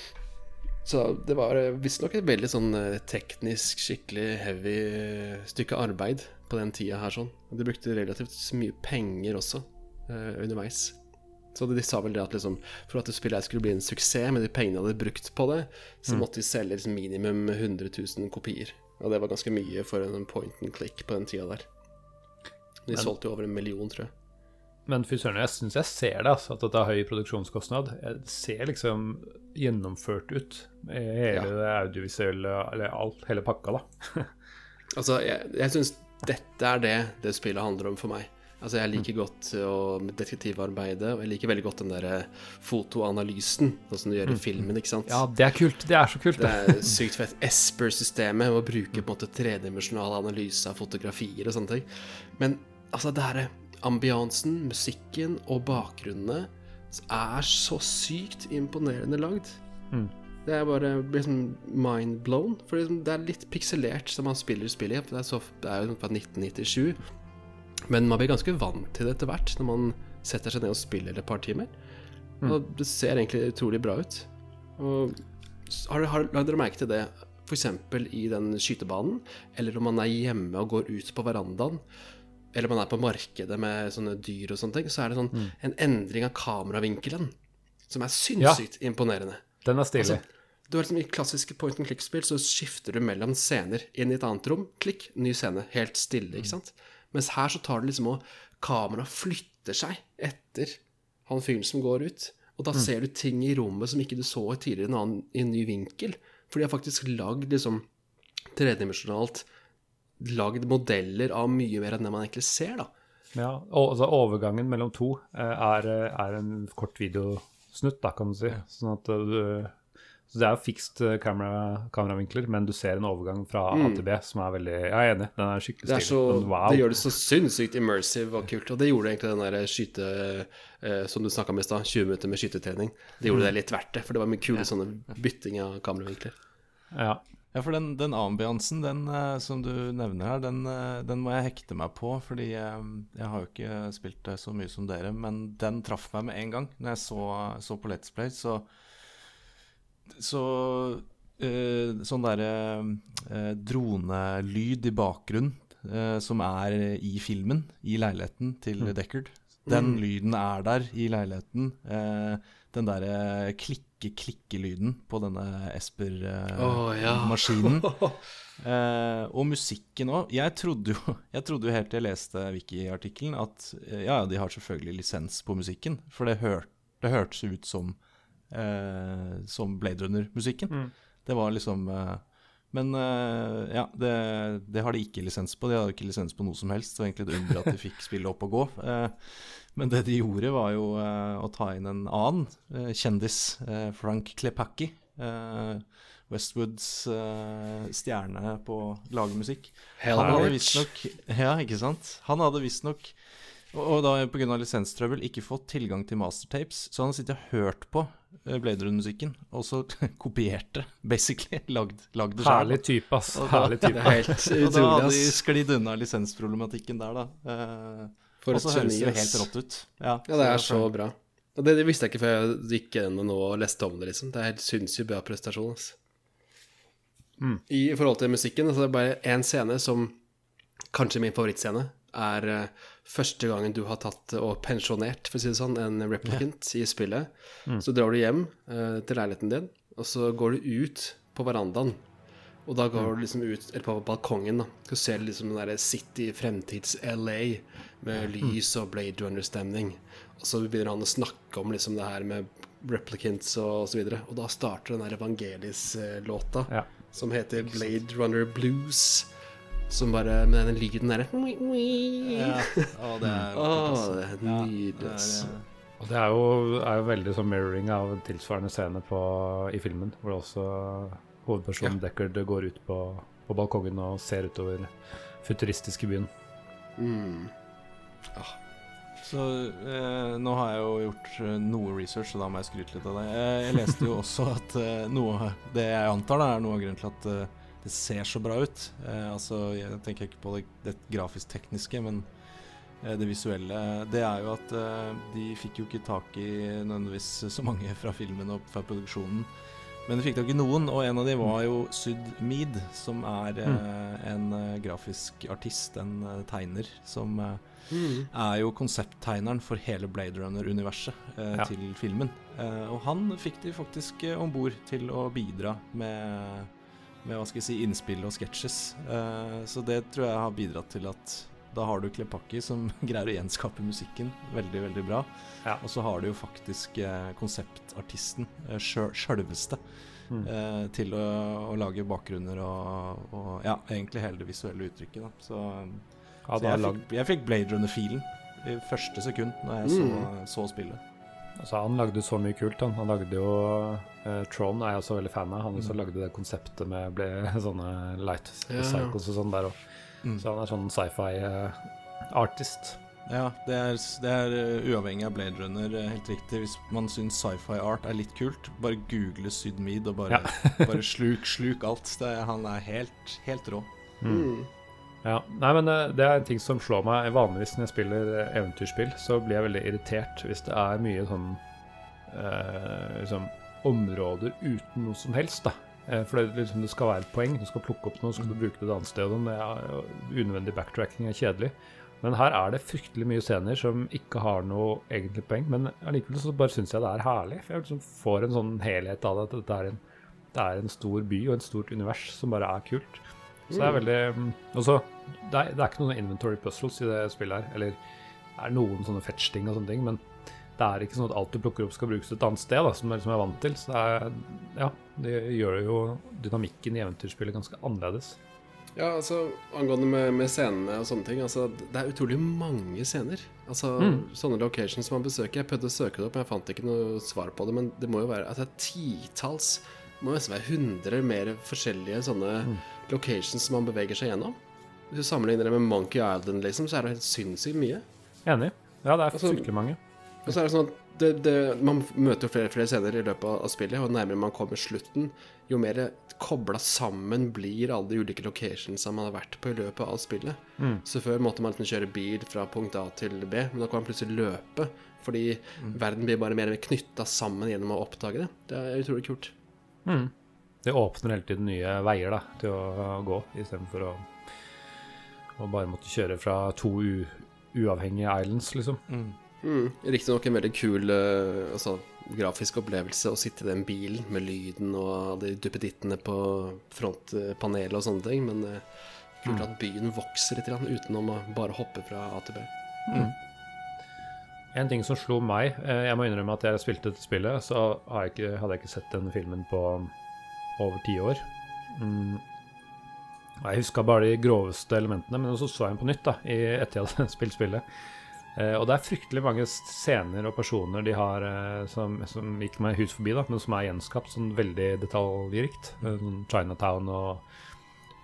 Så det var visstnok et veldig sånn teknisk, skikkelig heavy stykke arbeid på den tida her sånn. De brukte relativt mye penger også eh, underveis. Så de sa vel det at liksom for at spillet skulle bli en suksess med de pengene de hadde brukt på det, så måtte de selge liksom minimum 100 000 kopier. Og det var ganske mye for en point and click på den tida der. De Men- solgte jo over en million, tror jeg. Men fy søren, jeg syns jeg ser det, altså, at det har høy produksjonskostnad. Det ser liksom gjennomført ut. Hele det audiovisuelle, eller alt, hele pakka, da. Altså, jeg, jeg syns dette er det det spillet handler om for meg. Altså, jeg liker godt detektivarbeidet, og jeg liker veldig godt den der eh, fotoanalysen, sånn som du gjør i filmen, ikke sant? Ja, det er kult. Det er så kult, Det det. er sykt fett. Esper-systemet, å bruke på en måte tredimensjonal analyse av fotografier og sånne ting. Men altså, det herre ambiansen, musikken og bakgrunnene er så sykt imponerende lagd. Mm. Det er bare liksom mind blown. For liksom, det er litt pikselert som man spiller spillet i. Det er, så, det er jo fra 1997. Men man blir ganske vant til det etter hvert når man setter seg ned og spiller et par timer. Og det ser egentlig utrolig bra ut. Og har, har, har, dere merke til det f.eks. i den skytebanen, eller om man er hjemme og går ut på verandaen, eller man er på markedet med sånne dyr og sånne ting, så er det sånn en endring av kameravinkelen som er sinnssykt imponerende. Den er stilig. Altså, du har liksom I klassiske point and click-spill så skifter du mellom scener. Inn i et annet rom, klikk, ny scene. Helt stille, ikke sant? Mens her så tar det liksom og Kameraet flytter seg etter han fyren som går ut. Og da ser du ting i rommet som ikke du så tidligere i en, annen, i en ny vinkel. For de har faktisk lagd liksom tredimensjonalt Lagd modeller av mye mer enn det man egentlig ser, da. Ja, og altså overgangen mellom to eh, er, eh, er en kort videosnutt, da, kan du si. Sånn at eh, du så Det er jo fikst eh, kamera, kameravinkler, men du ser en overgang fra A til B som er veldig Jeg er enig, den er skikkelig Det, er så, stilig. Wow. det gjør det så sinnssykt immersive og kult. Og det gjorde egentlig den der skyte... Eh, som du snakka om i stad, 20 minutter med skytetrening. Det gjorde det litt verdt det, for det var mye kule sånne bytting av kameravinkler. Ja. Ja, for den, den ambiansen den, eh, som du nevner her, den, eh, den må jeg hekte meg på. Fordi eh, jeg har jo ikke spilt det så mye som dere, men den traff meg med en gang. Når jeg så, så på Let's Play, så Så eh, sånn derre eh, dronelyd i bakgrunnen eh, som er i filmen, i leiligheten til Deckard. Den lyden er der i leiligheten. Den derre klikke-klikke-lyden på denne Å, ja. Esper-maskinen. Eh, og musikken òg. Jeg, jeg trodde jo helt til jeg leste Wiki-artikkelen at eh, ja, ja, de har selvfølgelig lisens på musikken. For det, hør, det hørtes ut som, eh, som Blade Runner-musikken. Det var liksom eh, Men eh, ja, det, det har de ikke lisens på. De har ikke lisens på noe som helst. Så egentlig et under at de fikk spillet opp og gå. Men det de gjorde, var jo eh, å ta inn en annen eh, kjendis, eh, Frank Klepacki. eh, Westwoods eh, stjerne på å lage musikk. Han hadde visstnok Ja, ikke sant? Han hadde visstnok og, og da pga. lisenstrøbbel ikke fått tilgang til mastertapes, så han har sittet og hørt på eh, Blade Runner-musikken, og så kopiert det, basically. Lagd, lagd det selv, Herlig type, ass. Herlig Det Helt er helt Og da hadde de ass. sklidd unna lisensproblematikken der, da. For og et så høres det jo helt rått ut. Ja, Ja, det er så bra. Og det, det visste jeg ikke før jeg gikk gjennom nå og leste om det, liksom. Det er helt sinnssykt bra prestasjon, Mm. I forhold til musikken, så er det bare én scene som kanskje min favorittscene er uh, første gangen du har tatt og pensjonert, for å si det sånn, en replicant i spillet. Så drar du hjem uh, til leiligheten din, og så går du ut på verandaen. Og da går du liksom ut eller på balkongen, da. og ser liksom den derre City fremtids-LA med lys og Blade Runner-stemning. Og så begynner han å snakke om liksom det her med replicants og, og så videre. Og da starter den der Evangelis-låta Ja. som heter Blade Runner Blues. Som bare Med den lyden derre Ja, å, det er oh, altså. det er Ja, nydelig. det eh, Og det er jo, er jo veldig sånn mirroring av en tilsvarende scene på, i filmen, hvor også hovedpersonen Deckard går ut på, på balkongen og ser utover futuristiske byen. Mm. Så eh, nå har jeg jo gjort eh, noe research, så da må jeg skryte litt av det. Eh, jeg leste jo også at eh, noe Det jeg antar da er noe av grunnen til at eh, det ser så bra ut. Eh, altså, jeg tenker ikke på det, det grafisk-tekniske, men det visuelle. Det er jo at de fikk jo ikke tak i nødvendigvis så mange fra filmen og fra produksjonen. Men de fikk tak i noen, og en av dem var jo Syd Mead, som er eh, en grafisk artist, en tegner, som Mm. er jo konsepttegneren for hele Blade Runner-universet eh, Ja. til filmen. Eh, og han fikk de faktisk eh, om bord til å bidra med, med hva skal jeg si, innspill og sketsjes. Eh, så det tror jeg har bidratt til at da har du Klepakki som greier å gjenskape musikken veldig, veldig bra. Ja. Og så har du jo faktisk eh, konseptartisten, eh, sjølveste, Mm. eh, til å, å lage bakgrunner og, og ja, egentlig hele det visuelle uttrykket. Da. Så Ja, så jeg, lag, fikk, jeg fikk Blade Runner-filen i første sekund når jeg så, så spillet. Altså, han lagde så mye kult. Han, han lagde jo eh, Tron er jeg også veldig fan av. Han mm. lagde det konseptet med ble, sånne light Ja, ja. cycles og sånn der òg. Mm. Så han er sånn sci-fi eh, artist. Ja, det er, det er uh, uavhengig av Blade Runner, uh, helt riktig. Hvis man syns sci-fi art er litt kult, bare google Syd Mead og bare, bare sluk, sluk alt. Det, han er helt, helt rå. Mm. Ja, nei, men eh, det er en ting som slår meg vanligvis når jeg spiller eh, eventyrspill, så blir jeg veldig irritert hvis det er mye sånn eh, liksom, områder uten noe som helst, da. Eh, for det, liksom, det skal være et poeng, du skal plukke opp noe, så skal du bruke det et annet sted. og Det er unødvendig backtracking er kjedelig. Men her er det fryktelig mye scener som ikke har noe egentlig poeng. Men allikevel så bare syns jeg det er herlig. For jeg liksom får en sånn helhet av det. At dette er en, det er en stor by og et stort univers som bare er kult. Så det er veldig mm, også, det, er, det er ikke noen inventory puzzles i det spillet her. Eller det er noen sånne fetch-ting og sånne ting, men det er ikke sånn at alt du plukker opp, skal brukes et annet sted, da, som jeg liksom er vant til. Så det er, ja, det gjør jo dynamikken i eventyrspillet ganske annerledes. Ja, altså angående med, med scenene og sånne ting altså, Det er utrolig mange scener. Altså Mm. Sånne locations man besøker. Jeg prøvde å søke det opp, men jeg fant ikke noe svar på det. Men det må jo være altså, titalls Det må nesten være hundre mer forskjellige sånne Mm. locations som man beveger seg gjennom. Hvis du sammenligner det med Monkey Island, liksom, så er det helt sinnssykt mye. Enig. Ja, det er Altså, fryktelig mange. Og så er det sånn at det, det, man møter jo flere og flere scener i løpet av spillet, og nærmere man kommer slutten, jo mer kobla sammen blir alle de ulike locations man har vært på i løpet av spillet. Mm. Så før måtte man liksom kjøre bil fra punkt A til B, men da kan man plutselig løpe. Fordi verden blir bare mer knytta sammen gjennom å oppdage det. Det er utrolig kult. Mm. Det åpner hele tiden nye veier da, til å gå, istedenfor å, å bare måtte kjøre fra to u, uavhengige islands, liksom. Mm. Mm. Riktignok en veldig kul eh, altså, grafisk opplevelse å sitte i den bilen med lyden og de duppedittene på frontpanelet og sånne ting, men eh, kult at byen vokser litt uten utenom å bare hoppe fra A til B. En ting som slo meg eh, Jeg må innrømme at jeg spilte dette spillet, så jeg ikke, hadde jeg ikke sett denne filmen på over ti år. Mm. Jeg huska bare de groveste elementene, men så så jeg den på nytt da, i, etter jeg hadde spilt spillet. Eh, og det er fryktelig mange scener og personer de har eh, som, som gikk meg hus forbi, da, men som er gjenskapt sånn veldig detaljrikt. Sånn Chinatown og,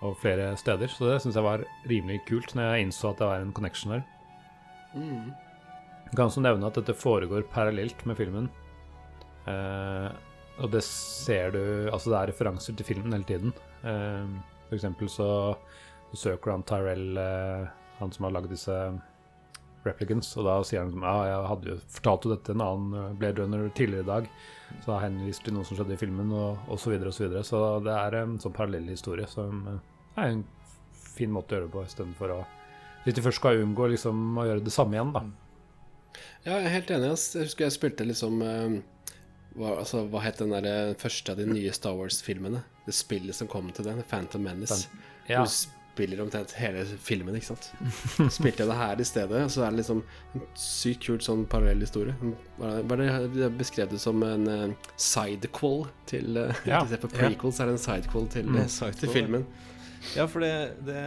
og flere steder. Så det syns jeg var rimelig kult når jeg innså at det var en connection der. Mm. Jeg kan også nevne at dette foregår parallelt med filmen. Eh, og det ser du Altså, det er referanser til filmen hele tiden. Eh, for eksempel så søker han Tyrell, eh, han som har lagd disse replicants, og da sier han som Ja, jeg hadde jo fortalt jo dette en annen eh, Blade Runner tidligere i dag, så da henvist til noe som skjedde i filmen, og, og så videre og så videre. Så det er en sånn parallell historie som eh, er en fin måte å gjøre det på, istedenfor å Hvis de først skal unngå liksom å gjøre det samme igjen, da. Ja, jeg er helt enig. Jeg husker jeg spilte liksom eh, hva, altså, hva het den der eh, første av de nye Star Wars-filmene? Det spillet som kom til den, Phantom Menace. Ja. Du spiller omtrent hele filmen, ikke sant. Spilte jeg det her i stedet, så er det liksom en sykt kult sånn parallell historie. Hva er er beskrev det som en uh, sidequel til uh, Ja. Istedenfor prequel, så er det en sidequel til, Mm, side til filmen. Ja, for det, det,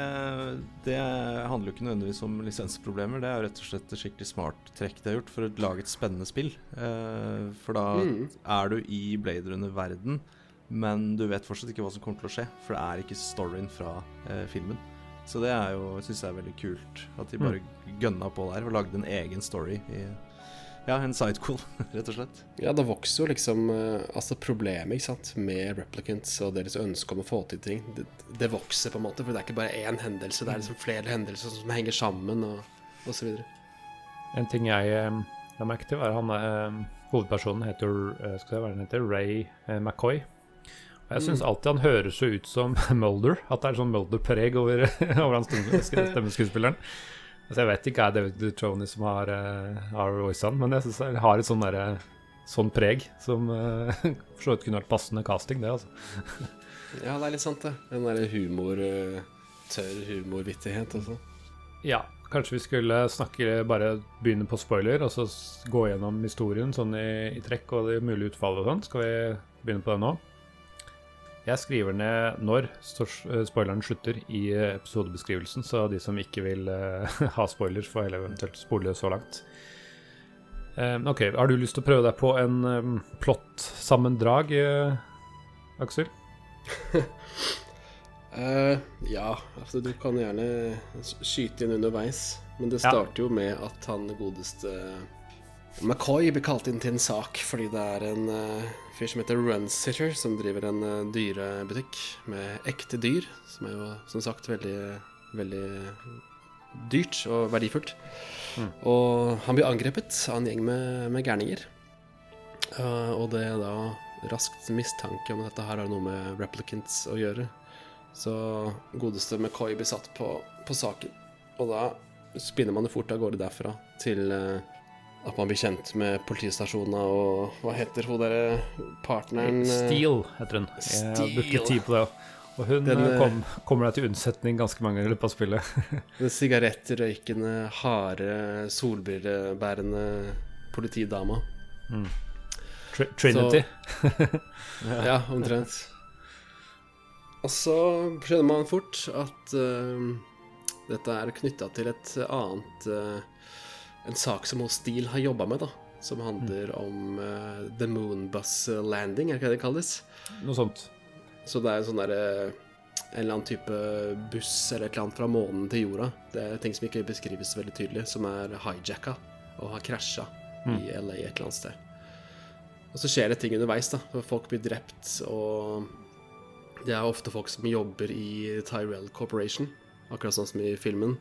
det handler jo ikke nødvendigvis om lisensproblemer. Det er jo rett og slett et skikkelig smart trekk de har gjort for å lage et spennende spill. Eh, for da Mm. er du i Blade Runner-verden, men du vet fortsatt ikke hva som kommer til å skje. For det er ikke storyen fra eh, filmen. Så det er jo, syns jeg er veldig kult. At de bare gønna på der og lagde en egen story. I, ja, en sidecool, rett og slett. Ja, det vokser jo liksom eh, Altså problemet ikke sant med replicants og deres ønske om å få til ting, det, det vokser på en måte. For det er ikke bare én hendelse, det er liksom flere hendelser som henger sammen, og, og så videre. En ting jeg eh, la merke til, var han eh, hovedpersonen heter eh, Skal jeg hva han heter Ray eh, McCoy. Og jeg syns alltid han høres så ut som Mulder. At det er sånn Mulder-preg over, over han stemme- stemmeskuespilleren. Altså Jeg vet ikke er David Duchovny som har, uh, har voiced men jeg syns han har et sånn derre sånn preg som uh, for så vidt kunne vært passende casting, det, altså. Ja, det er litt sant, det. Den derre humor eh, Tørr humorvittighet også. Ja, kanskje vi skulle snakke bare begynne på spoiler, og så gå gjennom historien sånn i, i trekk og det mulige utfallet og sånn. Skal vi begynne på det nå? Jeg skriver ned når eh, spoileren slutter i eh, episodebeskrivelsen, så de som ikke vil eh, ha spoilers, får heller eventuelt spole så langt. Eh, ok, Har du lyst til å prøve deg på en um, plott-sammendrag, Aksel? uh, ja, altså, du kan gjerne skyte inn underveis. Men det Ja. starter jo med at han godeste McCoy blir kalt inn til en sak fordi det er en eh, fyr som heter Runsitter, som driver en uh, dyrebutikk med ekte dyr, som er jo som sagt veldig, veldig dyrt og verdifullt. Og han blir angrepet av en gjeng med, med gærninger. Uh, og det er da raskt mistanke om at dette her har noe med replicants å gjøre. Så godeste McCoy blir satt på, på saken. Og da spinner man det fort av gårde derfra til eh, at man blir kjent med politistasjoner og Hva heter hun derre partneren? Steele Steel heter hun. Jeg har brukt litt Steel. tid på det. Og hun Den, eh, eh, kom, kommer deg til unnsetning ganske mange ganger i løpet av spillet. Den sigarettrøykende, harde, solbrillebærende politidama. Tr Trinity. Ja, omtrent. Og så skjønner man fort at uh, dette er knytta til et annet eh, En sak som Steele har jobba med, da. Som handler om uh, The Moonbus Landing, er det ikke det det kalles? Noe sånt. Så det er en sånn derre En eller annen type buss eller et eller annet fra månen til jorda. Det er ting som ikke beskrives veldig tydelig, som er hijacka og har krasja i LA et eller annet sted. Og så skjer det ting underveis, da. Folk blir drept, og det er ofte folk som jobber i Tyrell Corporation, akkurat sånn som i filmen.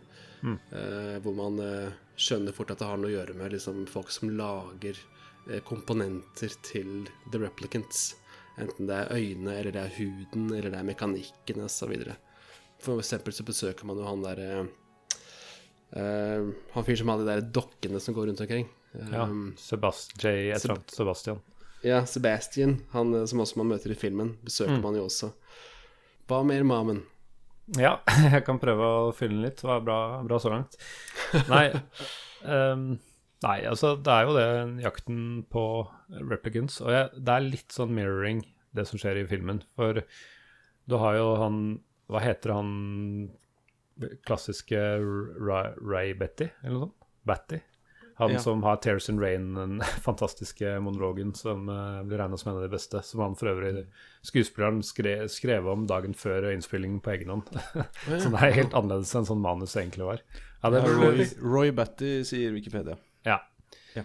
Eh, hvor man eh, skjønner fort at det har noe å gjøre med liksom, folk som lager eh, komponenter til The Replicants. Enten det er øynene, eller det er huden, eller det er mekanikken osv. For eksempel så besøker man jo han derre Han fyren som har de der dokkene som går rundt omkring. Ja. Sebast J. Seb Sebastian. ja, Sebastian, han som også man møter i filmen, besøker man jo også. Hva mer, Mamen? Ja, jeg kan prøve å fylle den litt. Det var bra, bra så langt. Nei, um, nei, altså det er jo det jakten på replicants. Og jeg, det er litt sånn mirroring, det som skjer i filmen. For du har jo han Hva heter han klassiske Ray, Betty, eller noe sånt? Batty? Han Ja. som har Tears and Rain, den fantastiske monologen som uh, blir regna som en av de beste. Som han for øvrig skuespilleren skre, skrev om dagen før innspillingen på egen hånd. så det er helt annerledes enn sånn manus egentlig var. Ja, det burde- Roy, Roy Batty sier Wikipedia. ja. Ja.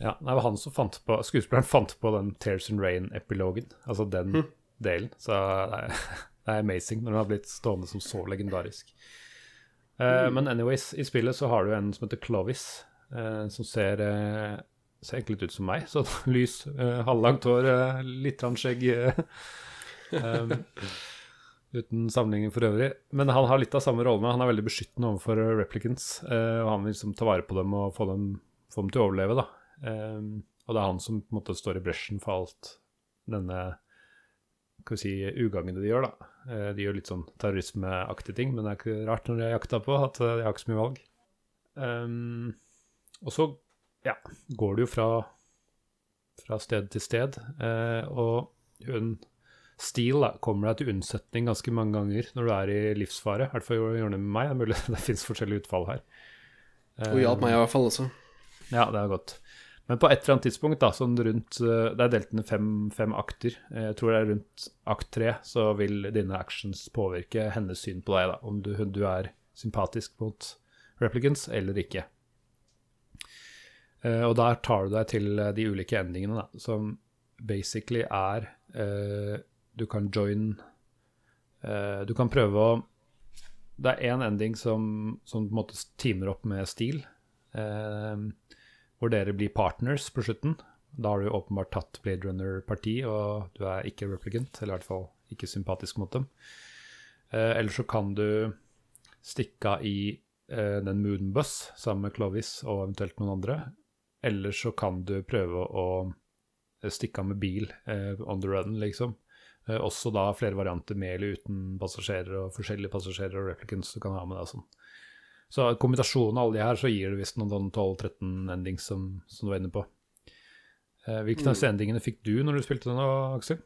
Ja, det var han som fant på Skuespilleren fant på den Tears and Rain-epilogen. Altså den delen. Så det er, det er amazing når den har blitt stående som så legendarisk. Eh, Men anyways, i spillet så har du en som heter Clovis, som ser, eh, ser egentlig litt ut som meg. Så lys, eh, halvlangt hår, eh, litt skjegg. eh, um, uten sammenligning for øvrig. Men han har litt av samme rolle. Han er veldig beskyttende overfor eh, replicants. eh, og han vil liksom ta vare på dem og få dem, få dem til å overleve. Eh, og det er han som på en måte står i bresjen for alt denne skal vi si, ugagnet de gjør. da. Eh, de gjør litt sånn terrorismeaktige ting, men det er ikke rart når de er jakta på at eh, de har ikke så mye valg. Um, og så ja, går det jo fra, fra sted til sted, eh, og hun Steele da, kommer deg til unnsetning ganske mange ganger når du er i livsfare. I hvert fall gjør det med meg. Det er mulig det fins forskjellige utfall her. Hun hjalp meg i hvert fall også. Ja, det er godt. Men på et eller annet tidspunkt, da, sånn rundt eh, Det er delt ned fem, fem akter. Eh, Jeg tror det er rundt akt tre så vil dine actions påvirke hennes syn på deg, da. Om du, du er sympatisk mot replicants eller ikke. Eh, Og der tar du deg til eh, de ulike endingene, da, som basically er eh, Du kan join Du kan prøve å Det er én ending som, som på en måte teamer opp med stil. Hvor dere blir partners på slutten. Da har du åpenbart tatt Blade Runner-parti, og du er ikke replicant, eller i hvert fall ikke sympatisk mot dem. Eller så kan du stikke av i den Moonbus sammen med Clovis og eventuelt noen andre. Eller så kan du prøve å stikke av med bil eh, on the run, liksom. Eh, også da flere varianter med eller uten passasjerer, og forskjellige passasjerer og replicants du kan ha med deg. sånn. Så kombinasjonen av alle de her, så gir det visst noen sånn 12-13 endings som, som du var inne på. Eh, hvilke av disse endingene fikk du når du spilte den, Aksel?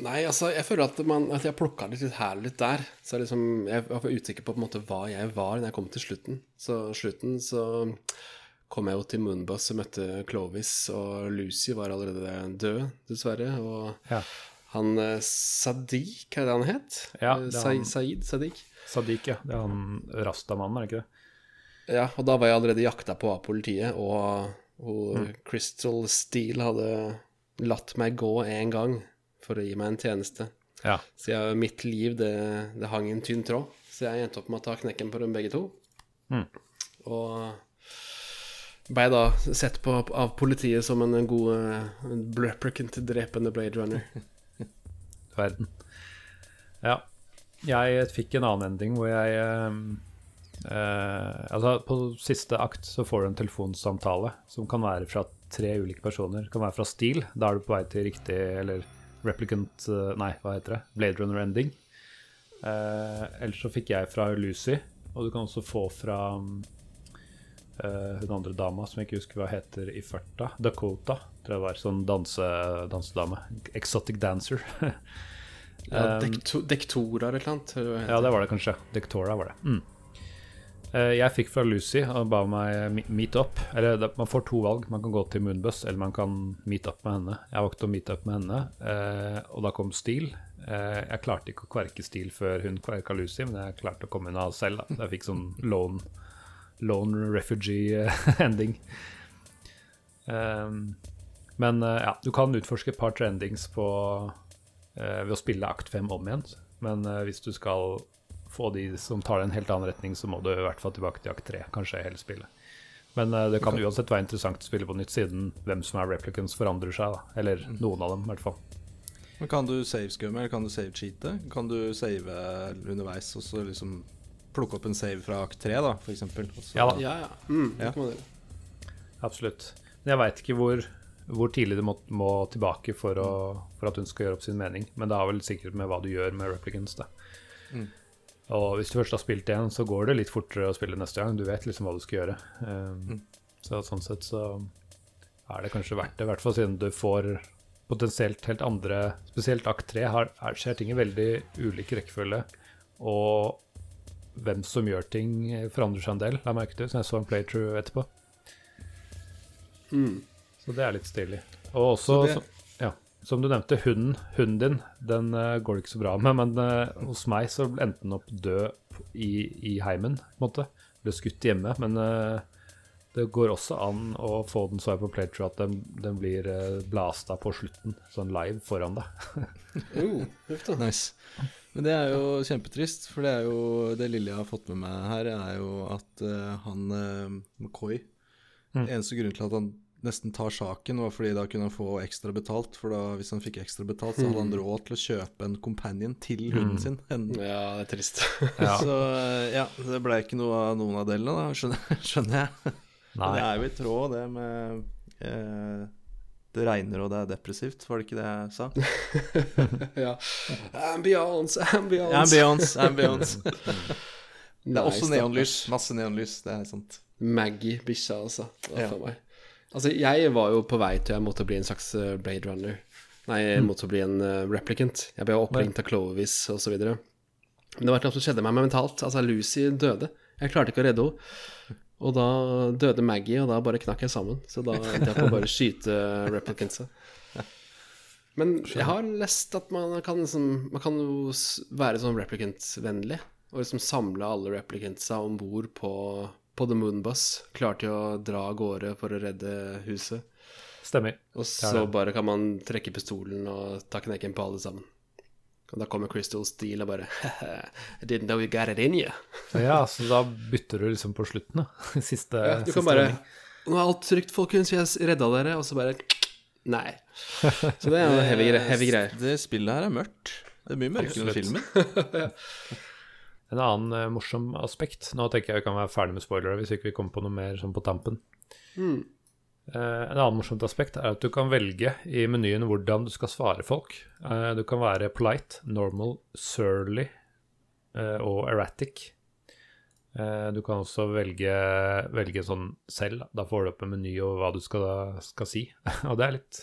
Nei, altså, jeg føler at, man, at jeg plukka litt, her og litt der. Så liksom, jeg var usikker på, på en måte, hva jeg var når jeg kom til slutten. Så slutten så kom jeg jo til Moonbus og møtte Clovis, og Lucy var allerede død, dessverre. Og Ja. han eh, Sadiq, er det han het? Ja, Eh, det Sa- han. Said, Sadiq. Sadiq, ja. Det er han Rastamannen, er det ikke det? Ja, og da var jeg allerede jakta på av politiet, og, og Mm. Crystal Steel hadde latt meg gå en gang for å gi meg en tjeneste. Ja. Så jeg, mitt liv, det, det hang en tynn tråd. Så jeg endte opp med å ta knekken på dem begge to. Mm. Og ble da sett på av politiet som en god uh, replicant drepende Blade Runner. verden. Ja. Jeg fikk en annen ending hvor jeg eh, eh, Altså, på siste akt så får du en telefonsamtale som kan være fra tre ulike personer. Det kan være fra Steel, da er du på vei til riktig Eller replicant eh, Nei, hva heter det? Blade Runner ending. Eh, ellers så fikk jeg fra Lucy, og du kan også få fra eh, hun andre dama som jeg ikke husker hva heter i farta. Dakota, tror jeg var. Sånn danse, dansedame. Exotic dancer. Ja, dekto, dektora eller noe. Ja, det var det kanskje. Dektora var det. Mm. Eh, Jeg fikk fra Lucy og ba meg meet up. Eller man får to valg. Man kan gå til Moonbus, eller man kan meet up med henne. Jeg valgte å meet up med henne, eh, og da kom Steel. Eh, Jeg klarte ikke å kverke Steel før hun kverka Lucy, men jeg klarte å komme unna selv. da. Jeg fikk sånn lone, lone refugee-ending. Men eh, ja, du kan utforske et par trendings på uh, ved å spille akt 5 om igjen. Men uh, hvis du skal få de som tar det en helt annen retning, så må du i hvert fall tilbake til akt 3, kanskje hele spillet. Men uh, det kan uansett være interessant å spille på nytt, siden hvem som er replicants forandrer seg. da Eller noen av dem, i hvert fall. Men Kan du save-skumme, eller kan du save-cheate? Kan du save underveis og så liksom plukke opp en save fra akt 3, da, for eksempel? Ja da. Ja, ja. Mm, Ja. Absolutt. Men jeg veit ikke hvor, hvor tidlig du må, må tilbake for, å, for at hun skal gjøre opp sin mening. Men det har vel sikkert med hva du gjør med replicants. Da. Mm. Og hvis du først har spilt én, så går det litt fortere å spille neste gang. Du vet liksom hva du skal gjøre. Um, Mm. Så sånn sett så er det kanskje verdt det, i hvert fall siden du får potensielt helt andre Spesielt akt 3 her, er, skjer ting i veldig ulik rekkefølge. Og hvem som gjør ting, forandrer seg en del, la jeg merke til. Så jeg så en playthrough etterpå. Mm. Så det er litt stilig. Og også, det- som, ja, som du nevnte, hunden, hunden din, den uh, går det ikke så bra med. Men uh, hos meg så endte den opp død i, i heimen, på en måte. Ble skutt hjemme. Men uh, det går også an å få den så jeg på playthrough at den, den blir uh, blasta på slutten, sånn live foran deg. Oh. Nice. Men det er jo kjempetrist, for det er jo det lille jeg har fått med meg her, er jo at uh, han uh, McCoy Mm. Eneste grunn til at han nesten tar saken, var fordi da kunne han få ekstra betalt. For da, hvis han fikk ekstra betalt, så hadde han råd til å kjøpe en companion til hunden Mm. sin. En, Ja, det er trist. Ja. Så eh, ja, det ble ikke noe av noen av delene, da, skjønner, skjønner jeg. Nei. Men det er jo i tråd, det med eh, Det regner og det er depressivt, var det ikke det jeg sa? ja. Ambiance, ambiance. Ambiance, ambiance. Det er også neonlys. Masse neonlys, det er sant. Maggie, bikkja, altså. Ja. Altså, jeg var jo på vei til jeg måtte bli en slags eh, Blade Runner. Nei, jeg måtte bli en eh, replicant. Jeg ble oppringt av Clovis og så videre. Men det var noe som skjedde med meg mentalt. Altså, Lucy døde. Jeg klarte ikke å redde henne. Og da døde Maggie, og da bare knakk jeg sammen. Så da endte jeg på å bare skyte replicantsa. Men jeg har lest at man kan, liksom, man kan være sånn replicant-vennlig. Og liksom samle alle replicantsa om bord på, på The Moonbus. Klar til å dra av gårde for å redde huset. Stemmer. Og så bare kan man trekke pistolen og ta knekken på alle sammen. Og da kommer Crystal Steel og bare I didn't know you got it in you. Ja, så da bytter du liksom på slutten, da. Siste, Ja, du siste kan bare. Nå er alt trygt, folkens, har redda dere. Og så bare Nei. Så det er jo heavy, heavy greier. Det spillet her er mørkt. Det er mye mørkere enn filmen. En annen uh, morsom aspekt Nå tenker jeg vi kan være ferdig med spoilere hvis ikke vi kommer på noe mer sånn på tampen. Mm. Eh, en annen morsomt aspekt er at du kan velge i menyen hvordan du skal svare folk. Eh, du kan være polite, normal, surly eh, og erratic. Du kan også velge, velge sånn selv. Da får du opp en meny over hva du skal, skal si. og det er litt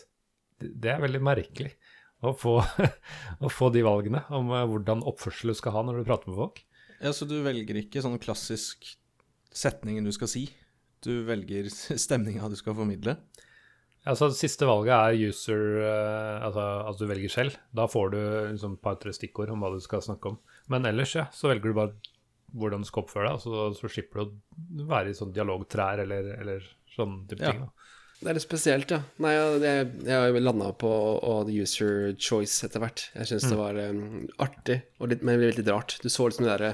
Det er veldig merkelig. å få, å få de valgene om hvordan oppførsel du skal ha når du prater med folk. Ja, Så du velger ikke sånn klassisk setningen du skal si? Du velger stemninga du skal formidle? Altså, det siste valget er user eh, altså, altså du velger selv. Da får du liksom et par-tre stikkord om hva du skal snakke om. Men ellers, ja, så velger du bare hvordan du skal oppføre deg, så, så slipper du å være i sånn dialogtrær eller, eller sånn type Ja. ting. Da. Det er litt spesielt, ja. Nei, jeg, jeg, landa på og user choice etter hvert. Jeg syns det var um, artig, og litt, men litt rart. Du så liksom det derre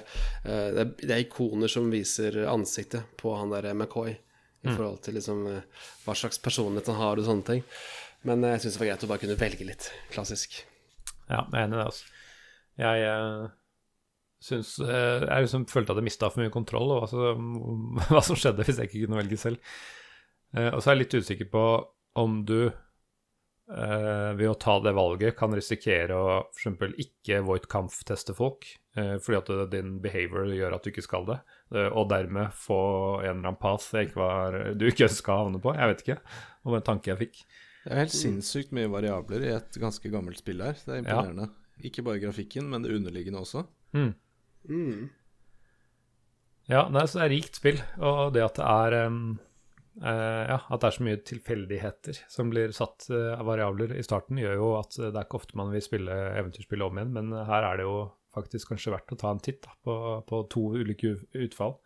uh, det, det er ikoner som viser ansiktet på han der McCoy, i forhold til liksom uh, hva slags personlighet han har og sånne ting. Men uh, jeg syns det var greit å bare kunne velge litt klassisk. Ja, jeg er enig i det. altså. Jeg uh syns Jeg liksom følte at jeg mista for mye kontroll over altså, hva som skjedde hvis jeg ikke kunne velge selv. Eh, og så er jeg litt usikker på om du eh, ved å ta det valget kan risikere å f.eks. ikke Voight Kampf-teste folk, eh, fordi at det- din behavior gjør at du ikke skal det, og dermed få en eller annen path jeg ikke var, du ikke ønska å havne på. Jeg vet ikke. Det var en tanke jeg fikk. Det er helt sinnssykt mye variabler i et ganske gammelt spill her. Det er imponerende. Ikke bare grafikken, men det underliggende også. Mm. Mm. Ja, nei, så det er rikt spill, og det at det er eh, Ja, at det er så mye tilfeldigheter som blir satt eh, av variabler i starten, gjør jo at det er ikke ofte man vil spille eventyrspill om igjen, men her er det jo faktisk kanskje verdt å ta en titt da, på, på to ulike utfall.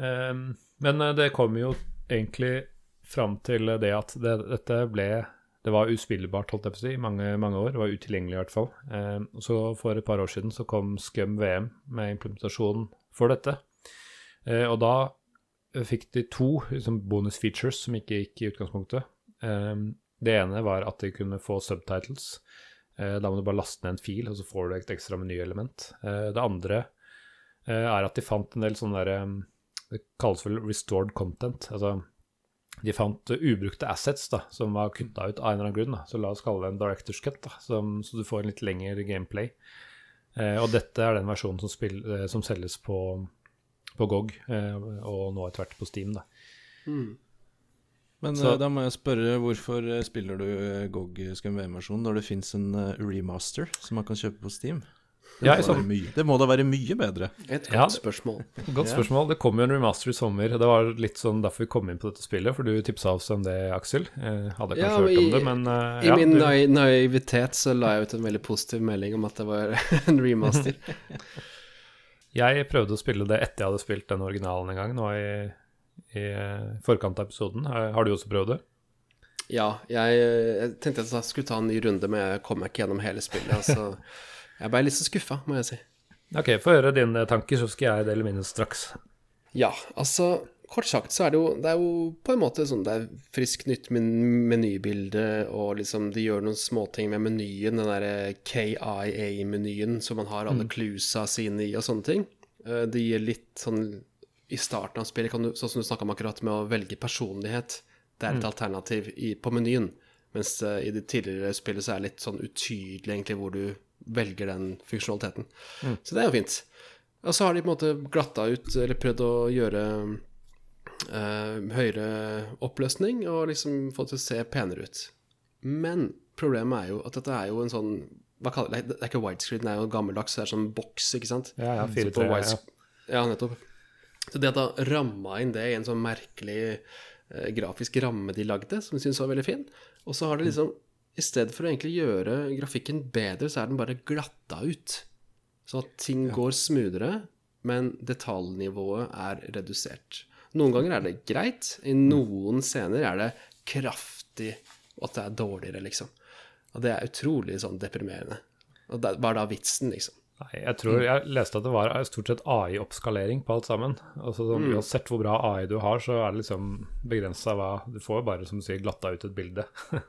Um, men eh, det kom jo egentlig fram til det at det, dette ble det var uspillbart, holdt jeg på å si, i mange, mange år. Det var utilgjengelig, i hvert fall. Um, så For et par år siden så kom Scum VM med implementasjon for dette. Uh, og da eh, fikk de to liksom, bonus features som ikke gikk i utgangspunktet. Um, det ene var at de kunne få subtitles. Uh, da må du bare laste ned en fil, og så får du et ekstra menyelement. Uh, det andre uh, er at de fant en del sånne der, um, Det kalles vel restored content. altså de fant ubrukte assets da, som var kutta ut av en eller annen grunn. Da. Så la oss kalle det en director's cut, da, som, så du får en litt lengre gameplay. Eh, og dette er den versjonen som, spill, eh, som selges på, på GOG, eh, og nå etter hvert på Steam. Da. Mm. Men Så- eh, da må jeg spørre, hvorfor eh, spiller du GOG Scum VM-versjonen når det fins en remaster som man kan kjøpe på Steam? Det, Ja, mye, det må da være mye bedre? Et godt Ja. spørsmål. Godt Ja. spørsmål. Det kom jo en remaster i sommer. Det var litt sånn derfor vi kom inn på dette spillet, for du tipsa oss om det, Aksel. Jeg hadde kanskje Ja, hørt om i- det, men uh, I ja, min du- naivitet så la jeg ut en veldig positiv melding om at det var en remaster. Jeg prøvde å spille det etter jeg hadde spilt den originalen en gang, nå i, i eh, forkant av episoden. Har har du også prøvd det? Ja, jeg, jeg tenkte at jeg skulle ta en ny runde, men jeg kom meg ikke gjennom hele spillet. Altså, jeg ble litt så skuffa, må jeg si. Ok, få høre dine tanker, så skal jeg dele mine straks. Ja, altså Kort sagt så er det jo Det er jo på en måte sånn Det er friskt nytt men menybilde, og liksom de gjør noen småting med menyen, den derre KIA-menyen som man har alle cluesa sine i, og sånne ting. Eh, Det gir litt sånn I starten av spillet, kan du, sånn som du snakka om akkurat, med å velge personlighet. Det er et alternativ i, på menyen. Mens eh, i det tidligere spillet så er det litt sånn utydelig egentlig hvor du velger den funksjonaliteten. Så det er jo fint. Og så har de på en måte glatta ut, eller prøvd å gjøre høyere oppløsning, og liksom få det til å se penere ut. Men problemet er jo at dette er jo en sånn hva kaller det? Det er ikke widescreen, det er jo gammeldags, det er sånn boks, ikke sant? Ja, ja, 4-3, ja. ja, nettopp. Så det at da ramma inn det i en sånn merkelig eh, grafisk ramme de lagde, som de syntes var veldig fin, og så har det liksom I stedet for å egentlig gjøre grafikken bedre, så er den bare glatta ut. Så at ting går smoothere, men detaljnivået er redusert. Noen ganger er det greit, i noen scener er det kraftig, at det er dårligere, liksom. Og det er utrolig sånn deprimerende. Og det, hva er da vitsen, liksom? Nei, jeg tror jeg leste at det var stort sett AI-oppskalering på alt sammen. Altså sånn, Uansett hvor bra AI du har, så er det liksom begrensa hva Du får jo bare, som du sier, glatta ut et bilde.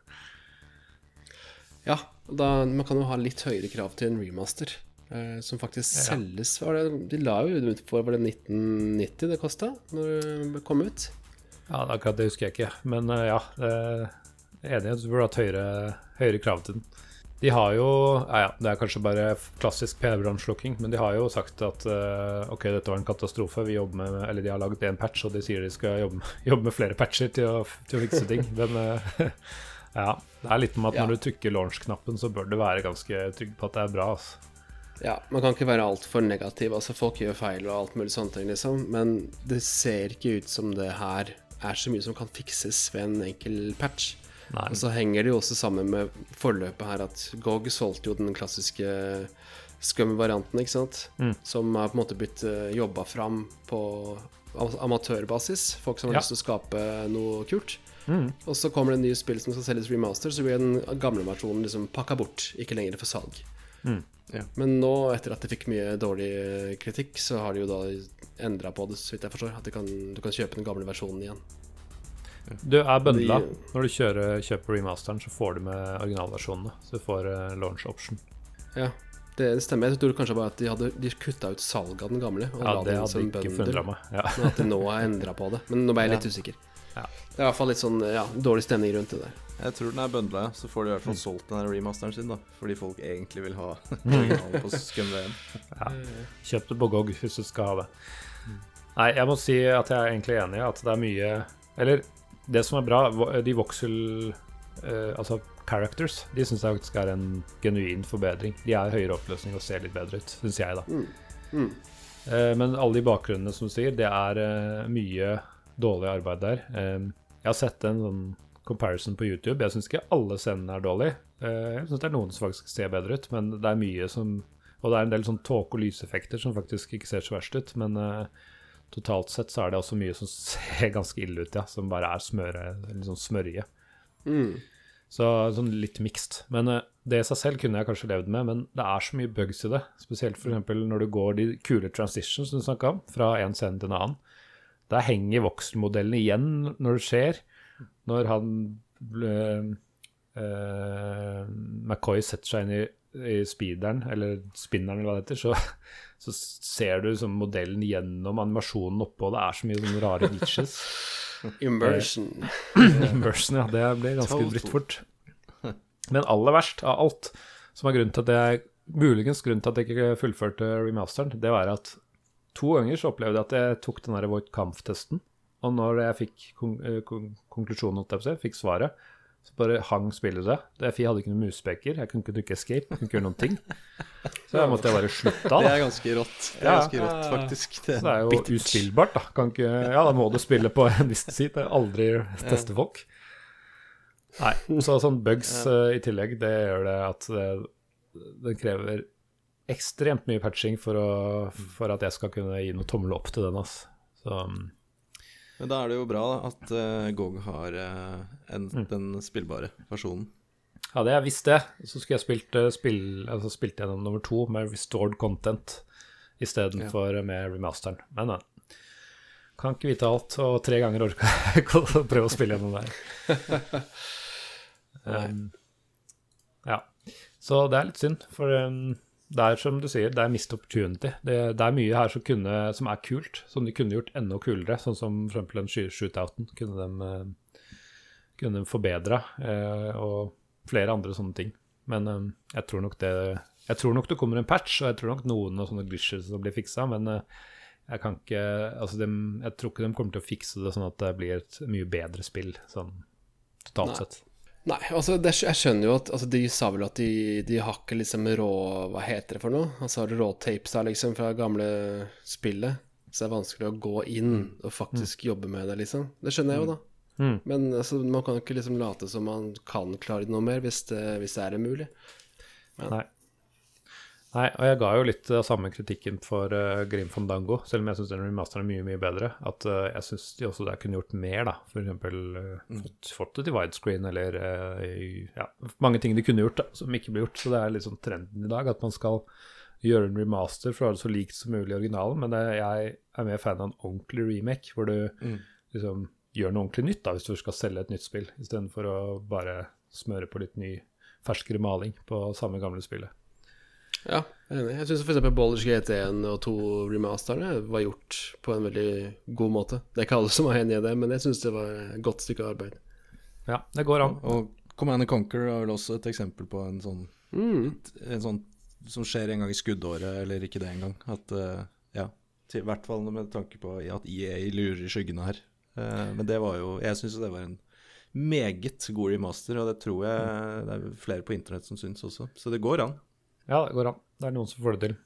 Ja, da, man kan jo ha litt høyere krav til en remaster, som faktisk selges var det, De la jo ut for var det 1990 det kosta når det kom ut? Ja, akkurat det husker jeg ikke. Men eh, ja, eh, jeg er enig du burde hatt høyere, høyere krav til den. De har jo ja, ja, Det er kanskje bare klassisk PR-bransjelukking, men de har jo sagt at uh, ok, dette var en katastrofe. Vi jobber med, eller De har lagd én patch, og de sier de skal jobbe, jobbe med flere patcher til å, til å fikse ting. Men uh, Ja, det er litt om at Ja. når du trykker launch-knappen, så bør du være ganske trygg på at det er bra. Altså. Ja, man kan ikke være altfor negativ. Altså, folk gjør feil og alt mulig sånne ting, liksom. Men det ser ikke ut som det her er så mye som kan fikses ved en enkel patch. Nei. Og så henger det jo også sammen med forløpet her at GOG solgte jo den klassiske Scum-varianten, ikke sant? Som er på en måte blitt uh, jobba fram på amatørbasis. Folk som har Ja. lyst til å skape noe kult. Og så kommer det en ny spill som skal selges remaster, så blir den gamle versjonen liksom pakka bort, ikke lenger for salg. Ja. Men nå, etter at de fikk mye dårlig kritikk, så har de jo da endra på det, så vidt jeg forstår. At kan, du kan kjøpe den gamle versjonen igjen. Du er bøndla. Når du kjører, kjøper remasteren, så får du med originalversjonene. Så du får eh, launch option. Ja, det stemmer. Jeg tror kanskje bare at de hadde De kutta ut salget av den gamle. Og Ja, la det den hadde som ikke forundra meg. Ja. Men at de nå har endra på det. Men nå ble jeg litt Ja. usikker. Ja. Det er i hvert fall litt sånn ja, dårlig stemning rundt det der. Jeg tror den er bøndla, ja. Så får de i hvert fall Mm. solgt den remasteren sin, da. Fordi folk egentlig vil ha originalen på Scum ja. Kjøp det på GOG hvis du skal ha det. Nei, jeg må si at jeg er egentlig enig i at det er mye Eller det som er bra, de voxel uh, Altså characters, de syns jeg faktisk er en genuin forbedring. De er høyere oppløsning og ser litt bedre ut, syns jeg, da. Mm. Eh, men alle de bakgrunnene som du sier, det er uh, mye dårlig arbeid der. Eh, jeg har sett en sånn comparison på YouTube. Jeg syns ikke alle scenene er dårlige. Eh, jeg syns det er noen som faktisk ser bedre ut, men det er mye som Og det er en del sånn tåke- og lyseffekter som faktisk ikke ser så verst ut. Men eh, totalt sett så er det også mye som ser ganske ille ut, ja. Som bare er smøre, litt sånn smørje. Mm. Så sånn litt mixed. Men eh, det i seg selv kunne jeg kanskje levd med, men det er så mye bugs i det. Spesielt f.eks. når du går de kule transitions du snakka om, fra en scene til en annen. Der henger voxel-modellen igjen når det skjer. Når han ble- eh, McCoy setter seg inn i, i speederen, eller spinneren, eller hva det heter, så, så ser du sånn, modellen gjennom animasjonen oppå, det er så mye sånne rare glitches. Immersion. Immersion, ja. Det blir ganske drittfort. Men aller verst av alt, som er grunnen til at jeg muligens grunnen til at jeg ikke fullførte remasteren, det var at to ganger så opplevde jeg at jeg tok den der Voight Kampf-testen, og når jeg fikk kon eh, kon konklusjonen, jeg fikk svaret, så bare hang spillet seg. Det- Jeg hadde ikke noen muspeker, jeg kunne ikke trykke escape, jeg kunne ikke gjøre noen ting. Så da måtte jeg bare slutte av. Det er ganske rått. Det er Ja. ganske rått, faktisk. Det Så det er jo bittert. uspillbart, da. Kan ikke, ja, da må du spille på en viss tid. Er Aldri teste folk. Nei, så sånn bugs uh, i tillegg, det gjør det at det, det krever ekstremt mye patching for, å, for at jeg skal kunne gi noe tommel opp til den. ass. Så mm, Men da er det jo bra at uh, GOG har uh, en, Mm. den spillbare versjonen. hadde jeg visst det, så skulle jeg spilt, uh, spill, altså spilt gjennom nummer to med restored content istedenfor for med remasteren. Men, men. Kan ikke vite alt, og tre ganger orka jeg ikke å prøve å spille gjennom der. Um, ja. Så det er litt synd, for um, det er som du sier, det er mist opportunity. Det, det er mye her som, kunne, som er kult, som de kunne gjort enda kulere, sånn som for eksempel den shootouten kunne de, eh, kunne de forbedra, eh, og flere andre sånne ting. Men eh, jeg tror nok det jeg tror nok det kommer en patch, og jeg tror nok noen av sånne glitches som blir fiksa, men jeg kan ikke altså de, Jeg tror ikke de kommer til å fikse det sånn at det blir et mye bedre spill, sånn totalt Nei. sett. Nei, altså det, jeg skjønner jo at altså, De sa vel at de, de har ikke liksom rå Hva heter det for noe? Altså har du råtapes her liksom fra gamle spillet? Så det er vanskelig å gå inn og faktisk jobbe med det, liksom. Det skjønner jeg jo, da. Mm. Men altså, man kan ikke liksom late som man kan klare noe mer, hvis det, hvis det er mulig. Nei. Nei, og jeg ga jo litt av samme kritikken for uh, Grim Fandango, selv om jeg syns den remasteren er mye, mye bedre. At uh, jeg syns de også der kunne gjort mer, da. For eksempel eh, fått, fått det til widescreen, eller uh, ja, mange ting de kunne gjort da, som ikke ble gjort. Så det er litt sånn trenden i dag, at man skal gjøre en remaster for å ha det så likt som mulig i originalen. Men det, jeg er mer fan av en ordentlig remake, hvor du liksom gjør noe ordentlig nytt da, hvis du skal selge et nytt spill, istedenfor å bare smøre på litt ny, ferskere maling på samme gamle spillet. Ja, jeg enig. Jeg syns f.eks. Baldur's Gate 1 og 2 remasterne var gjort på en veldig god måte. Det er ikke alle som er enig i det, men jeg syns det var et godt stykke arbeid. Ja, det går an. Og Command and Conquer er vel også et eksempel på en sånn, Mm. en sånn som skjer en gang i skuddåret, eller ikke det engang. At eh, ja, i hvert fall med tanke på at EA lurer i skyggene her. Eh, men det var jo Jeg syns det var en meget god remaster, og det tror jeg det er flere på internett som syns også. Så det går an. Ja, det går an. Det er noen som får det til.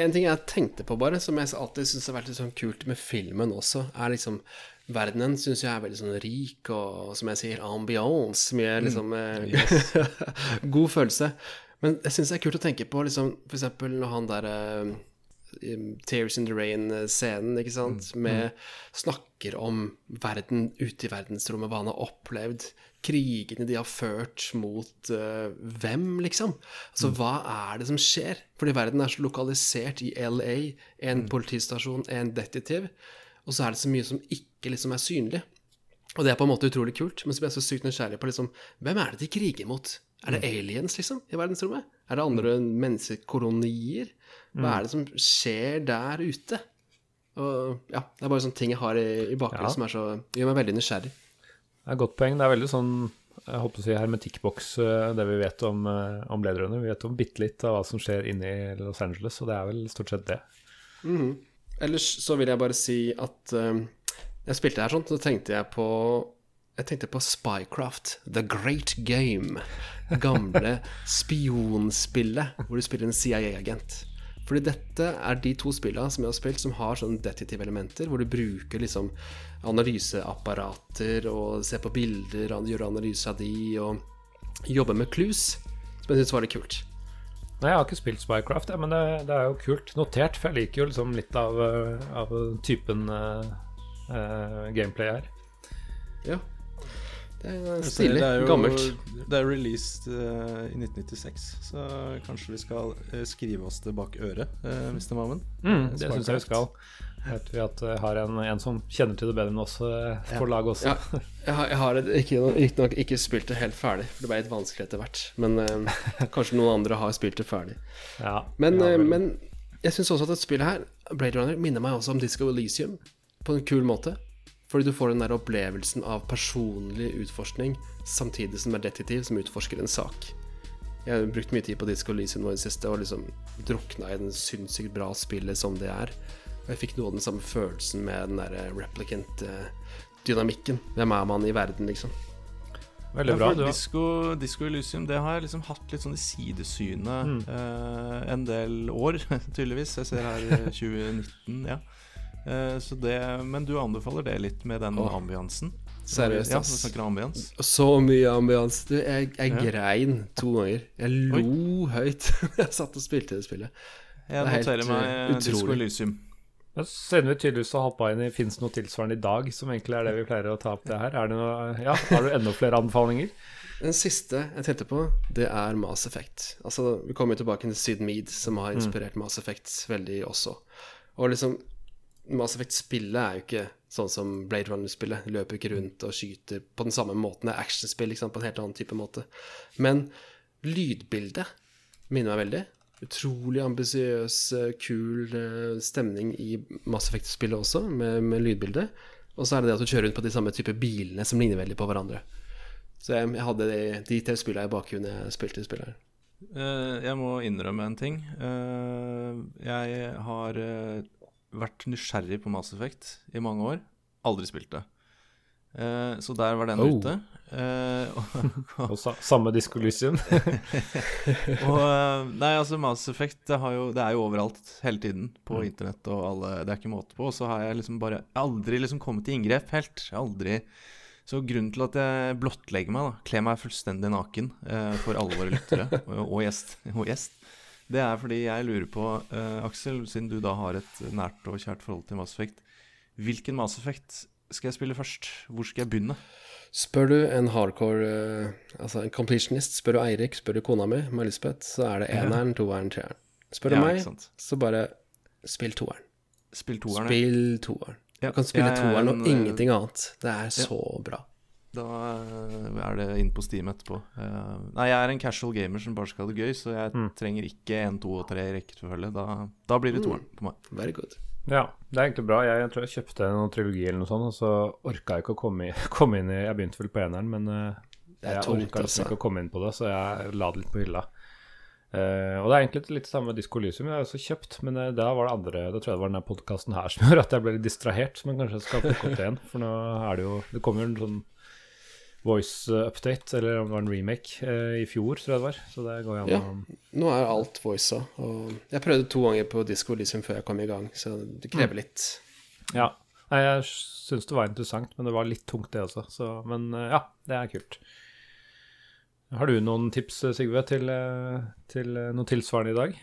En ting jeg tenkte på, bare, som jeg alltid syns har vært litt sånn kult med filmen også, er liksom Verdenen syns jeg er veldig sånn rik og, som jeg sier, ambiance. Mye liksom eh, God følelse. Men jeg syns det er kult å tenke på liksom for eksempel når han der eh, Tears in the Rain-scenen, ikke sant, med Snakker om verden ute i verdensrommet, hva han har opplevd. Krigene de har ført mot uh, hvem, liksom? Altså, hva er det som skjer? Fordi verden er så lokalisert i LA, en politistasjon, en detektiv, og så er det så mye som ikke liksom er synlig. Og det er på en måte utrolig kult, men så blir jeg så sykt nysgjerrig på liksom, hvem er det de kriger mot? Er det aliens, liksom, i verdensrommet? Er det andre menneskekolonier? Hva er det som skjer der ute? Og ja, det er bare sånne ting jeg har i, i bakgrunnen Ja. som er så, gjør meg veldig nysgjerrig. Det er et godt poeng. Det er veldig sånn jeg håper å si hermetikkboks, eh, det vi vet om, eh, om lederne. Vi vet om bitte litt av hva som skjer inne i Los Angeles, og det er vel stort sett det. Ellers så vil jeg bare si at um, jeg spilte her sånn, så tenkte jeg på Jeg tenkte på Spycraft, The Great Game. Gamle spionspillet hvor du spiller en CIA-agent. Fordi dette er de to spillene som jeg har spilt som har sånne detektivelementer, hvor du bruker liksom analyseapparater og ser på bilder, og gjør analyse av de, og jobber med clues, som jeg syns var litt kult. Nei, jeg har ikke spilt Spycraft, men det, det er jo kult notert, for jeg liker jo liksom litt av, eh, av typen uh, uh, gameplay her. Ja. Det er stilig. det er jo, Gammelt. Det er released uh, i 1996, så kanskje vi skal uh, skrive oss det bak øret, uh, Mr. Mammen. Mm, det syns jeg vi skal. Vet vi at jeg har en, en som kjenner til det bedre enn oss eh, på laget også. Ja, jeg har, jeg har et- ikke, riktignok ikke spilt det helt ferdig, for det ble litt vanskelig etter hvert. Men eh, kanskje noen andre har spilt det ferdig. Ja, Men, ja, eh, men jeg syns også at et spill her, Blade Runner, minner meg også om Disco Elysium på en kul måte. Fordi du får den der opplevelsen av personlig utforskning samtidig som du er detektiv som utforsker en sak. Jeg har brukt mye tid på Disco Elysium nå i det siste og liksom drukna i den sinnssykt bra spillet som det er. Og jeg fikk noe av den samme følelsen med den der replicant-dynamikken. Hvem er man i verden, liksom? Veldig bra. Ja, Disco, Disco Elysium det har jeg liksom hatt litt sånn i sidesynet eh, en del år, tydeligvis. Jeg ser her eh, 2019, ja. Eh, så det, men du anbefaler det litt med den oh. ambiansen? Seriøst, ass. Ja, snakker ambians. Så mye ambians. Du, jeg, jeg Ja. grein to ganger. Jeg lo høyt. jeg satt og spilte det spillet. Jeg Det er noterer meg eh, eh, Disco. Elysium. sender vi tydeligvis har hoppa inn i Fins noe tilsvarende i dag, som egentlig er det vi pleier å ta opp det her. Er det noe, ja, Har du enda flere anbefalinger? Den siste jeg tenkte på, det er Mass Effect. Altså, Vi kommer jo tilbake til Syd Mead, som har inspirert Mass Effect veldig også. Og liksom Mass Effect-spillet er jo ikke sånn som Blade Runner-spillet. Løper ikke rundt og skyter på den samme måten. Det er actionspill ikke på en helt annen type måte. Men lydbildet minner meg veldig. Utrolig ambisiøs, eh, kul eh, stemning i Mass Effect-spillet også, med, med lydbildet. Og så er det det at du kjører rundt på de samme type bilene som ligner veldig på hverandre. Så jeg, jeg hadde de, de tre spillene i bakgrunnen jeg spilte spillet. her. Uh, jeg må innrømme en ting. Uh, jeg har eh, vært nysgjerrig på Mass Effect i mange år. Aldri spilt det. Eh, så der var den Oh. ute. Eh, og, Og sa, samme diskolysium. Og eh, Nei, altså Mass Effect det, har jo, det er jo overalt hele tiden. På Mm. internett og alle Det er ikke måte på. Og så har jeg liksom bare aldri liksom kommet i inngrep helt. Aldri Så grunnen til at jeg blottlegger meg, da, kler meg fullstendig naken eh, for alle våre lyttere og, og, gjest, og gjest, det er fordi jeg lurer på, uh, Aksel, siden du da har et nært og kjært forhold til Mass Effect, hvilken Mass Effect skal jeg spille først? Hvor skal jeg begynne? Spør du en hardcore uh, Altså en completionist, spør du Eirik, spør du kona mi, Melisbeth, så er det eneren, toeren, treeren. Spør du Ja, meg, så bare spill toeren. Spill toeren. Spill toeren. Ja, Du kan spille er toeren og eh, ingenting annet. Det er så bra. Da eh, er det inn på Steam etterpå. Uh, nei, jeg er en casual gamer som bare skal ha det gøy, så jeg Mm. trenger ikke 1, 2 og tre i rekkefølge. Da, da blir det toeren på meg. Very good. Ja, det er egentlig bra. Jeg, tror jeg kjøpte noen trilogi eller noe sånt, og så orka jeg ikke å komme, i, komme inn i Jeg begynte vel på eneren, men uh, jeg tungt, orka liksom altså. ikke å komme inn på det, så jeg la det litt på hylla. Uh, og det er egentlig litt det samme Disko Lysium jeg har også kjøpt, men uh, da var det andre Da tror jeg det var denne podkasten her som gjorde at jeg ble litt distrahert, så man kanskje skal plukke opp det igjen. For nå er det jo Det kommer jo en sånn voice-update, eller om det var en remake, eh, i fjor, tror jeg det var. Så det går jo Ja. Nå er alt voisa. Og jeg prøvde to ganger på Disko liksom før jeg kom i gang, så det krever litt. Ja. Nei, jeg syns det var interessant, men det var litt tungt, det også. Så, men eh, ja, det er kult. Har du noen tips, Sigve, til, eh, til eh, noe tilsvarende i dag?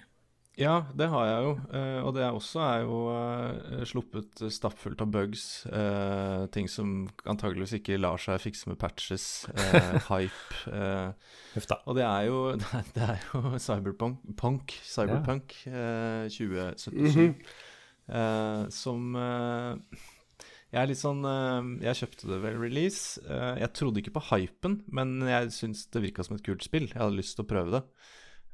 Ja, det har jeg jo. eh, og det er også er jo eh, sluppet stappfullt av bugs. eh, ting som antageligvis ikke lar seg fikse med patches. hype. og det er jo, det er jo Cyberpunk, punk, cyberpunk ja. 2077 eh, som eh, Jeg er litt sånn Jeg kjøpte det ved release. Jeg trodde ikke på hypen, men jeg syns det virka som et kult spill. Jeg hadde lyst til å prøve det.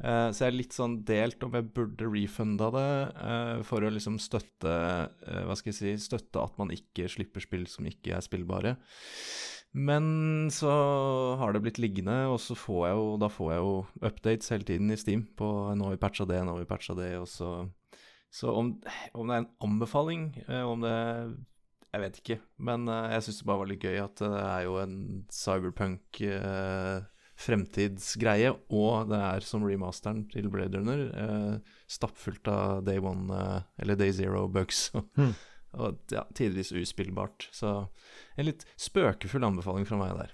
Eh, så jeg er litt sånn delt om jeg burde refunda det eh, for å liksom støtte eh, Hva skal jeg si Støtte at man ikke slipper spill som ikke er spillbare. Men så har det blitt liggende, og så får jeg jo, da får jeg jo updates hele tiden i Steam på nå har vi patcha det, nå har vi patcha det, og så Så om, om det er en anbefaling, om det Jeg vet ikke, men jeg syns det bare var litt gøy at det er jo en cyberpunk eh, fremtidsgreie, og det er som remasteren til Blade Runner, eh, stappfullt av Day One, eh, eller Day Zero bugs. Mm. og ja, tidvis uspillbart. Så en litt spøkefull anbefaling fra meg der.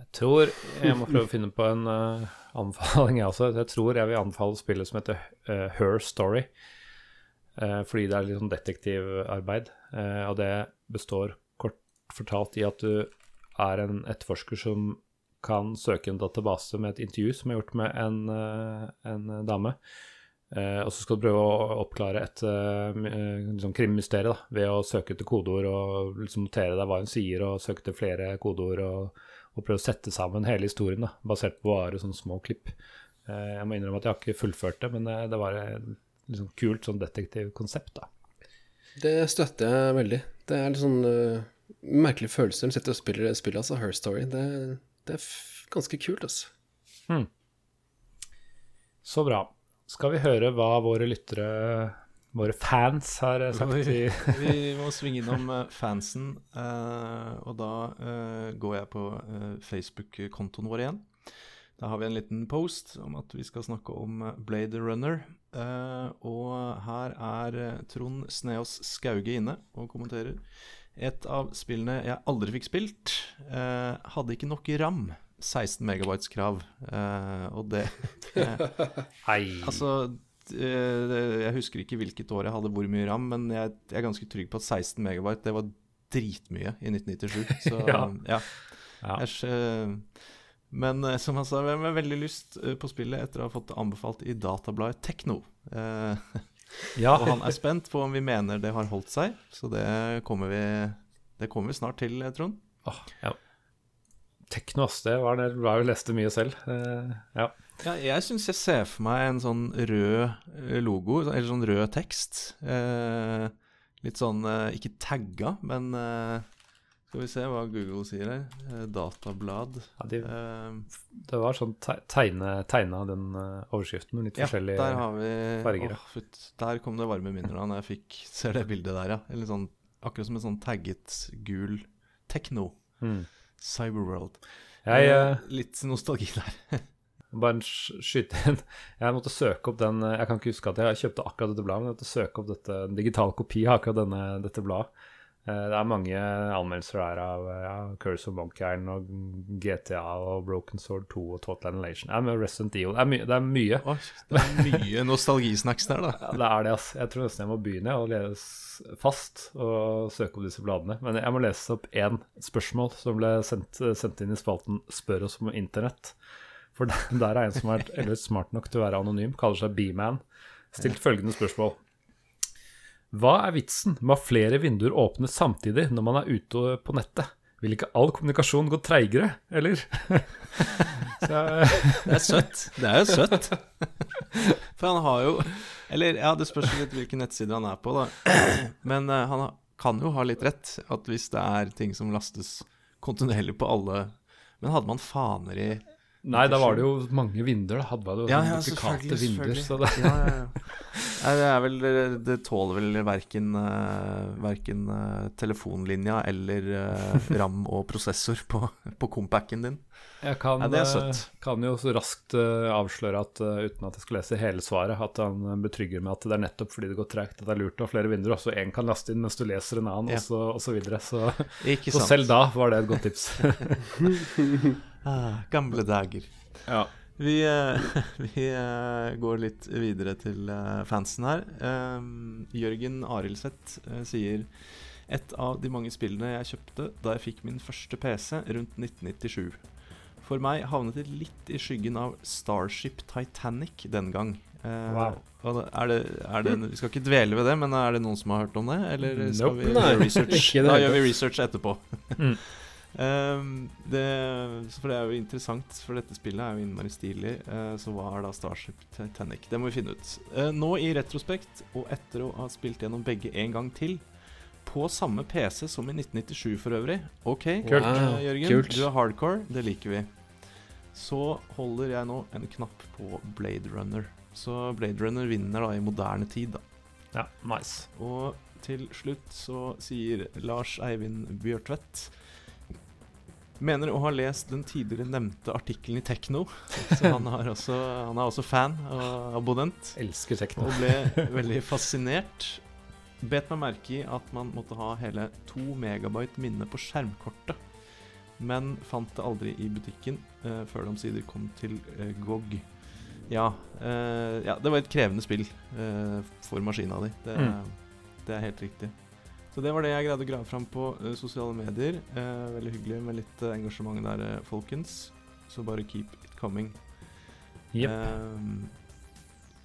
Jeg tror jeg må prøve å finne på en uh, anbefaling, jeg også. Jeg tror jeg vil anbefale spillet som heter uh, Her Story. Uh, fordi det er litt sånn detektivarbeid. Eh, og det består kort fortalt i at du er en etterforsker som kan søke en database med et intervju som er gjort med en, eh, en dame. Eh, og så skal du prøve å oppklare et eh, liksom krimmysterium da, ved å søke etter kodeord og liksom notere deg hva hun sier, og søke etter flere kodeord. og og prøve å sette sammen hele historien, da, basert på bare sånne små klipp. Eh, jeg må innrømme at jeg har ikke fullført det, men eh, det var et liksom kult sånn detektivkonsept. da. Det støtter jeg veldig. Det er litt sånn uh, merkelig følelse når du sitter og spiller det spillet, altså. Her Story. Det, det er f ganske kult, altså. Så bra. Skal vi høre hva våre lyttere, våre fans, har eh, sagt? Vi, Vi må svinge innom eh, fansen, eh, og da eh, går jeg på Facebook-kontoen vår igjen. Da har vi en liten post om at vi skal snakke om Blade Runner. Eh, og her er Trond Sneås Skauge inne og kommenterer. Et av spillene jeg aldri fikk spilt, eh, hadde ikke nok ram. 16 megabytes krav. Eh, og det Hei. Altså, eh, det- jeg husker ikke hvilket år jeg hadde hvor mye ram, men jeg, jeg er ganske trygg på at 16 megabyte, det var dritmye i 1997. Så Ja. ja. Ja. Jeg, eh, men eh, som han sa, jeg har veldig lyst eh, på spillet etter å ha fått anbefalt i databladet Tekno. Eh, ja. og han er spent på om vi mener det har holdt seg, så det kommer vi, det kommer vi snart til, eh, Trond. Åh, ja. Tekno, ass. Det var det jeg leste mye selv. Uh, ja. Ja, jeg syns jeg ser for meg en sånn rød eh, logo, eller sånn rød tekst. Uh, litt sånn uh, ikke tagga, men Skal vi se hva Google sier her. Eh, datablad. Ja, de, Eh, det var sånn te- tegne, tegna den eh, overskriften med litt ja, forskjellige der har vi farger. Åh, Der kom det varme minner da når jeg fikk ser det bildet der, ja. Eller sånn, akkurat som en sånn tagget gul tekno. Mm. Cyberworld. Jeg litt nostalgi der. Bare en skyte inn. Jeg måtte søke opp den Jeg kan ikke huske at jeg kjøpte akkurat dette bladet, men jeg måtte søke opp dette, en digital kopi av akkurat denne, dette bladet. Eh, Det er mange anmeldelser der av eh, ja, Curse of Monkey Island og GTA og Broken Sword 2 og Total Annihilation. Ja, Resident Evil. Det er, my det er mye. Oi, det er mye nostalgisnacks der, da. Ja, det er det, ass. Jeg tror nesten jeg må begynne å lese fast og søke opp disse bladene. Men jeg må lese opp én spørsmål som ble sendt, sendt inn i spalten 'Spør oss om internett'. For der, der er en som har vært smart nok til å være anonym, kaller seg B-man, stilt følgende spørsmål. Hva er vitsen med å ha flere vinduer åpne samtidig når man er ute på nettet? Vil ikke all kommunikasjon gå treigere, eller? Så Det er søtt. Det er jo søtt. For han har jo Eller ja, det spørs litt hvilken nettside han er på, da. Men uh, han kan jo ha litt rett. At hvis det er ting som lastes kontinuerlig på alle Men hadde man faner i Nei, da var det jo mange vinduer. Da hadde man jo Ja, ja, duplikate vinduer. Så det, Ja, ja, ja. Det vel Det tåler vel verken, uh, verken eh, telefonlinja eller eh, ram og prosessor på, på compacken din. jeg kan, Ja, eh, kan jo så raskt eh, avsløre at eh, uten at jeg skal lese hele svaret, at han eh, betrygger med at det er nettopp fordi det går tregt at det er lurt å ha flere vinduer. Også én kan laste inn mens du leser en annen, Ja. og, så, og så videre. Så, så selv da var det et godt tips. Ah, gamle dager. ja. Vi, eh, vi eh, går litt videre til eh, fansen her. Um, Jørgen Arildseth sier et av de mange spillene jeg kjøpte da jeg fikk min første PC rundt 1997. For meg havnet det litt i skyggen av Starship Titanic den gang. Wow. Er det, er det, vi skal ikke dvele ved det, men er det noen som har hørt om det? Eller skal Nope. vi gjøre research? da gjør vi research etterpå. Mm. Um, det, for det er jo interessant, for dette spillet er jo innmari stilig. Uh, så hva er da Starship Titanic? Det må vi finne ut. Uh, nå i retrospekt, og etter å ha spilt gjennom begge en gang til, på samme PC som i 1997 for øvrig OK, Kult. eh, Wow, Jørgen. kult. Du er hardcore, det liker vi. Så holder jeg nå en knapp på Blade Runner. Så Blade Runner vinner da i moderne tid, da. ja, nice. Og til slutt så sier Lars Eivind Bjørtvedt Mener å ha lest den tidligere nevnte artikkelen i Tekno. Så han, også, han er også fan og abonnent. Elsker tekno. Og ble veldig fascinert. Bet meg merke i at man måtte ha hele to megabyte minne på skjermkortet. Men fant det aldri i butikken eh, før det omsider kom til eh, GOG. Ja, eh, ja, det var et krevende spill eh, for maskina di. Det, Mm. det er helt riktig. Så det var det jeg greide å grave fram på uh, sosiale medier. Uh, veldig hyggelig med litt uh, engasjement der, folkens. Så bare keep it coming. Yep. Ehm,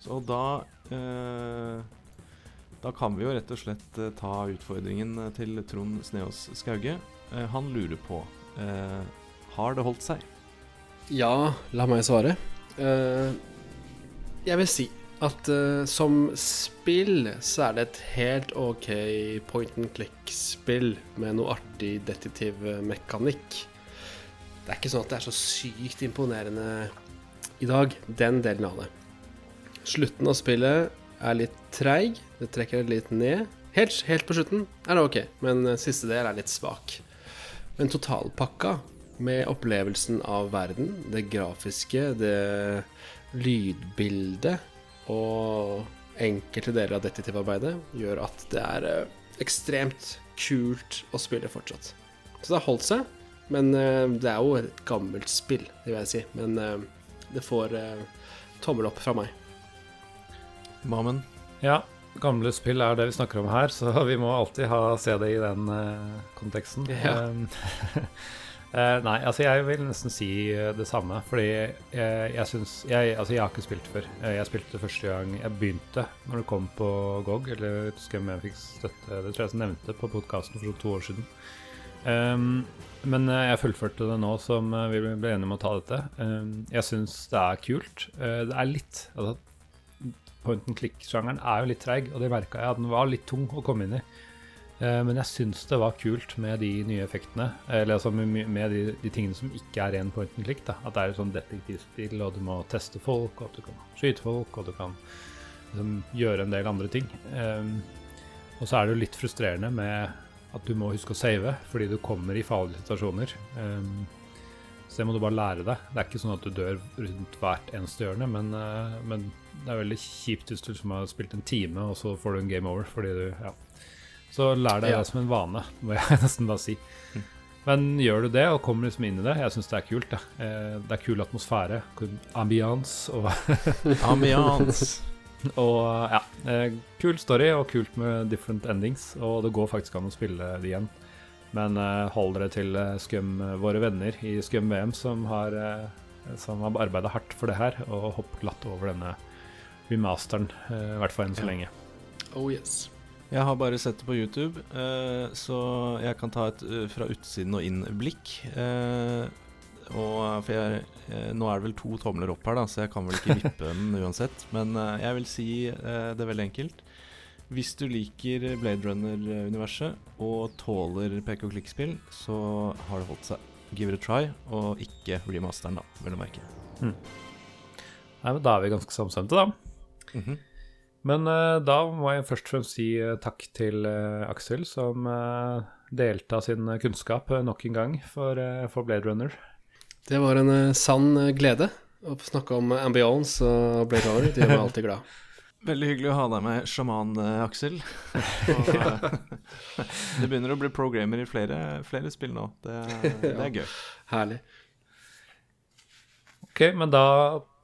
så da eh, Da kan vi jo rett og slett ta utfordringen til Trond Sneås Skauge. Han lurer på eh, Har det holdt seg? Ja, la meg svare. Eh, jeg vil si at uh, som spill så er det et helt ok point and click-spill med noe artig detektivmekanikk. Det er ikke sånn at det er så sykt imponerende i dag, den delen av det. Slutten av spillet er litt treig, det trekker det litt ned. Helt, helt på slutten er det ok, men siste del er litt svak. Men totalpakka med opplevelsen av verden, det grafiske, det lydbildet og enkelte deler av detektivarbeidet gjør at det er eh, ekstremt kult å spille fortsatt. Så det har holdt seg, men eh, det er jo et gammelt spill, det vil jeg si. Men eh, det får tommel opp fra meg. Mamen? Ja, gamle spill er det vi snakker om her, så vi må alltid ha, se det i den konteksten. Ja. Eh, nei, altså jeg vil nesten si eh, det samme, fordi jeg, jeg syns jeg, Altså, jeg har ikke spilt før. Eh, Jeg spilte første gang jeg begynte, når det kom på GOG, eller jeg husker om jeg fikk støtte Det tror jeg jeg nevnte på podkasten for to år siden. Um, men eh, jeg fullførte det nå som eh, vi ble enige om å ta dette. Um, jeg syns det er kult. Uh, det er litt altså, point and click-sjangeren er jo litt treig, og det merka jeg at den var litt tung å komme inn i. Eh, men jeg syns det var kult med de nye effektene, eller altså med, de, de tingene som ikke er ren point and click. da. At det er sånn detektivspill, og du må teste folk, og du kan skyte folk, og du kan liksom, gjøre en del andre ting. Um, og så er det jo litt frustrerende med at du må huske å save, fordi du kommer i farlige situasjoner. Um, så det må du bare lære deg. Det er ikke sånn at du dør rundt hvert eneste hjørne, men, uh, men det er veldig kjipt hvis du liksom har spilt en time, og så får du en game over fordi du Ja. Så lær deg Ja. det som en vane, må jeg nesten bare si. Men gjør du det, og kommer liksom inn i det, jeg syns det er kult. Det, eh, det er kul atmosfære, ambiance og, Ambiance. og ja. eh, Kul story og kult med different endings, og det går faktisk an å spille det igjen. Men eh, hold dere til Skum, våre venner i Skum VM, som har, som har arbeida hardt for det her, og hopp glatt over denne remasteren, i hvert fall enn så lenge. Oh yes. Jeg har bare sett det på YouTube, eh, så jeg kan ta et eh, fra utsiden og inn-blikk. Eh, og for jeg, Nå er det vel to tomler opp her, da, så jeg kan vel ikke vippe den uansett. Men jeg vil si det det veldig enkelt. Hvis du liker Blade Runner-universet og tåler pek og klikk-spill, så har det holdt seg. Give it a try, og ikke remasteren, da, vil du merke. Nei, men Da er vi ganske samstemte, da. Mhm. Men uh, da må jeg først og fremst si uh, takk til uh, Aksel, som delte av sin kunnskap nok en gang for, for Blade Runner. Det var en sann glede å snakke om ambience og Blade Runner. Det gjør meg alltid glad. Veldig hyggelig å ha deg med, sjaman Aksel. Og, det begynner å bli programmer i flere, flere spill nå. Det, det er gøy. Herlig. Ok, men da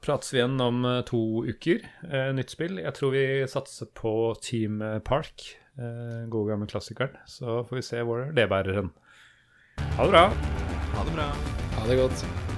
prates vi igjen om eh, to uker. Eh, nytt spill. Jeg tror vi satser på Team Park. Eh, gode gamle klassikeren. Så får vi se hvor det bærer hen. Ha det bra. Ha det bra. Ha det godt.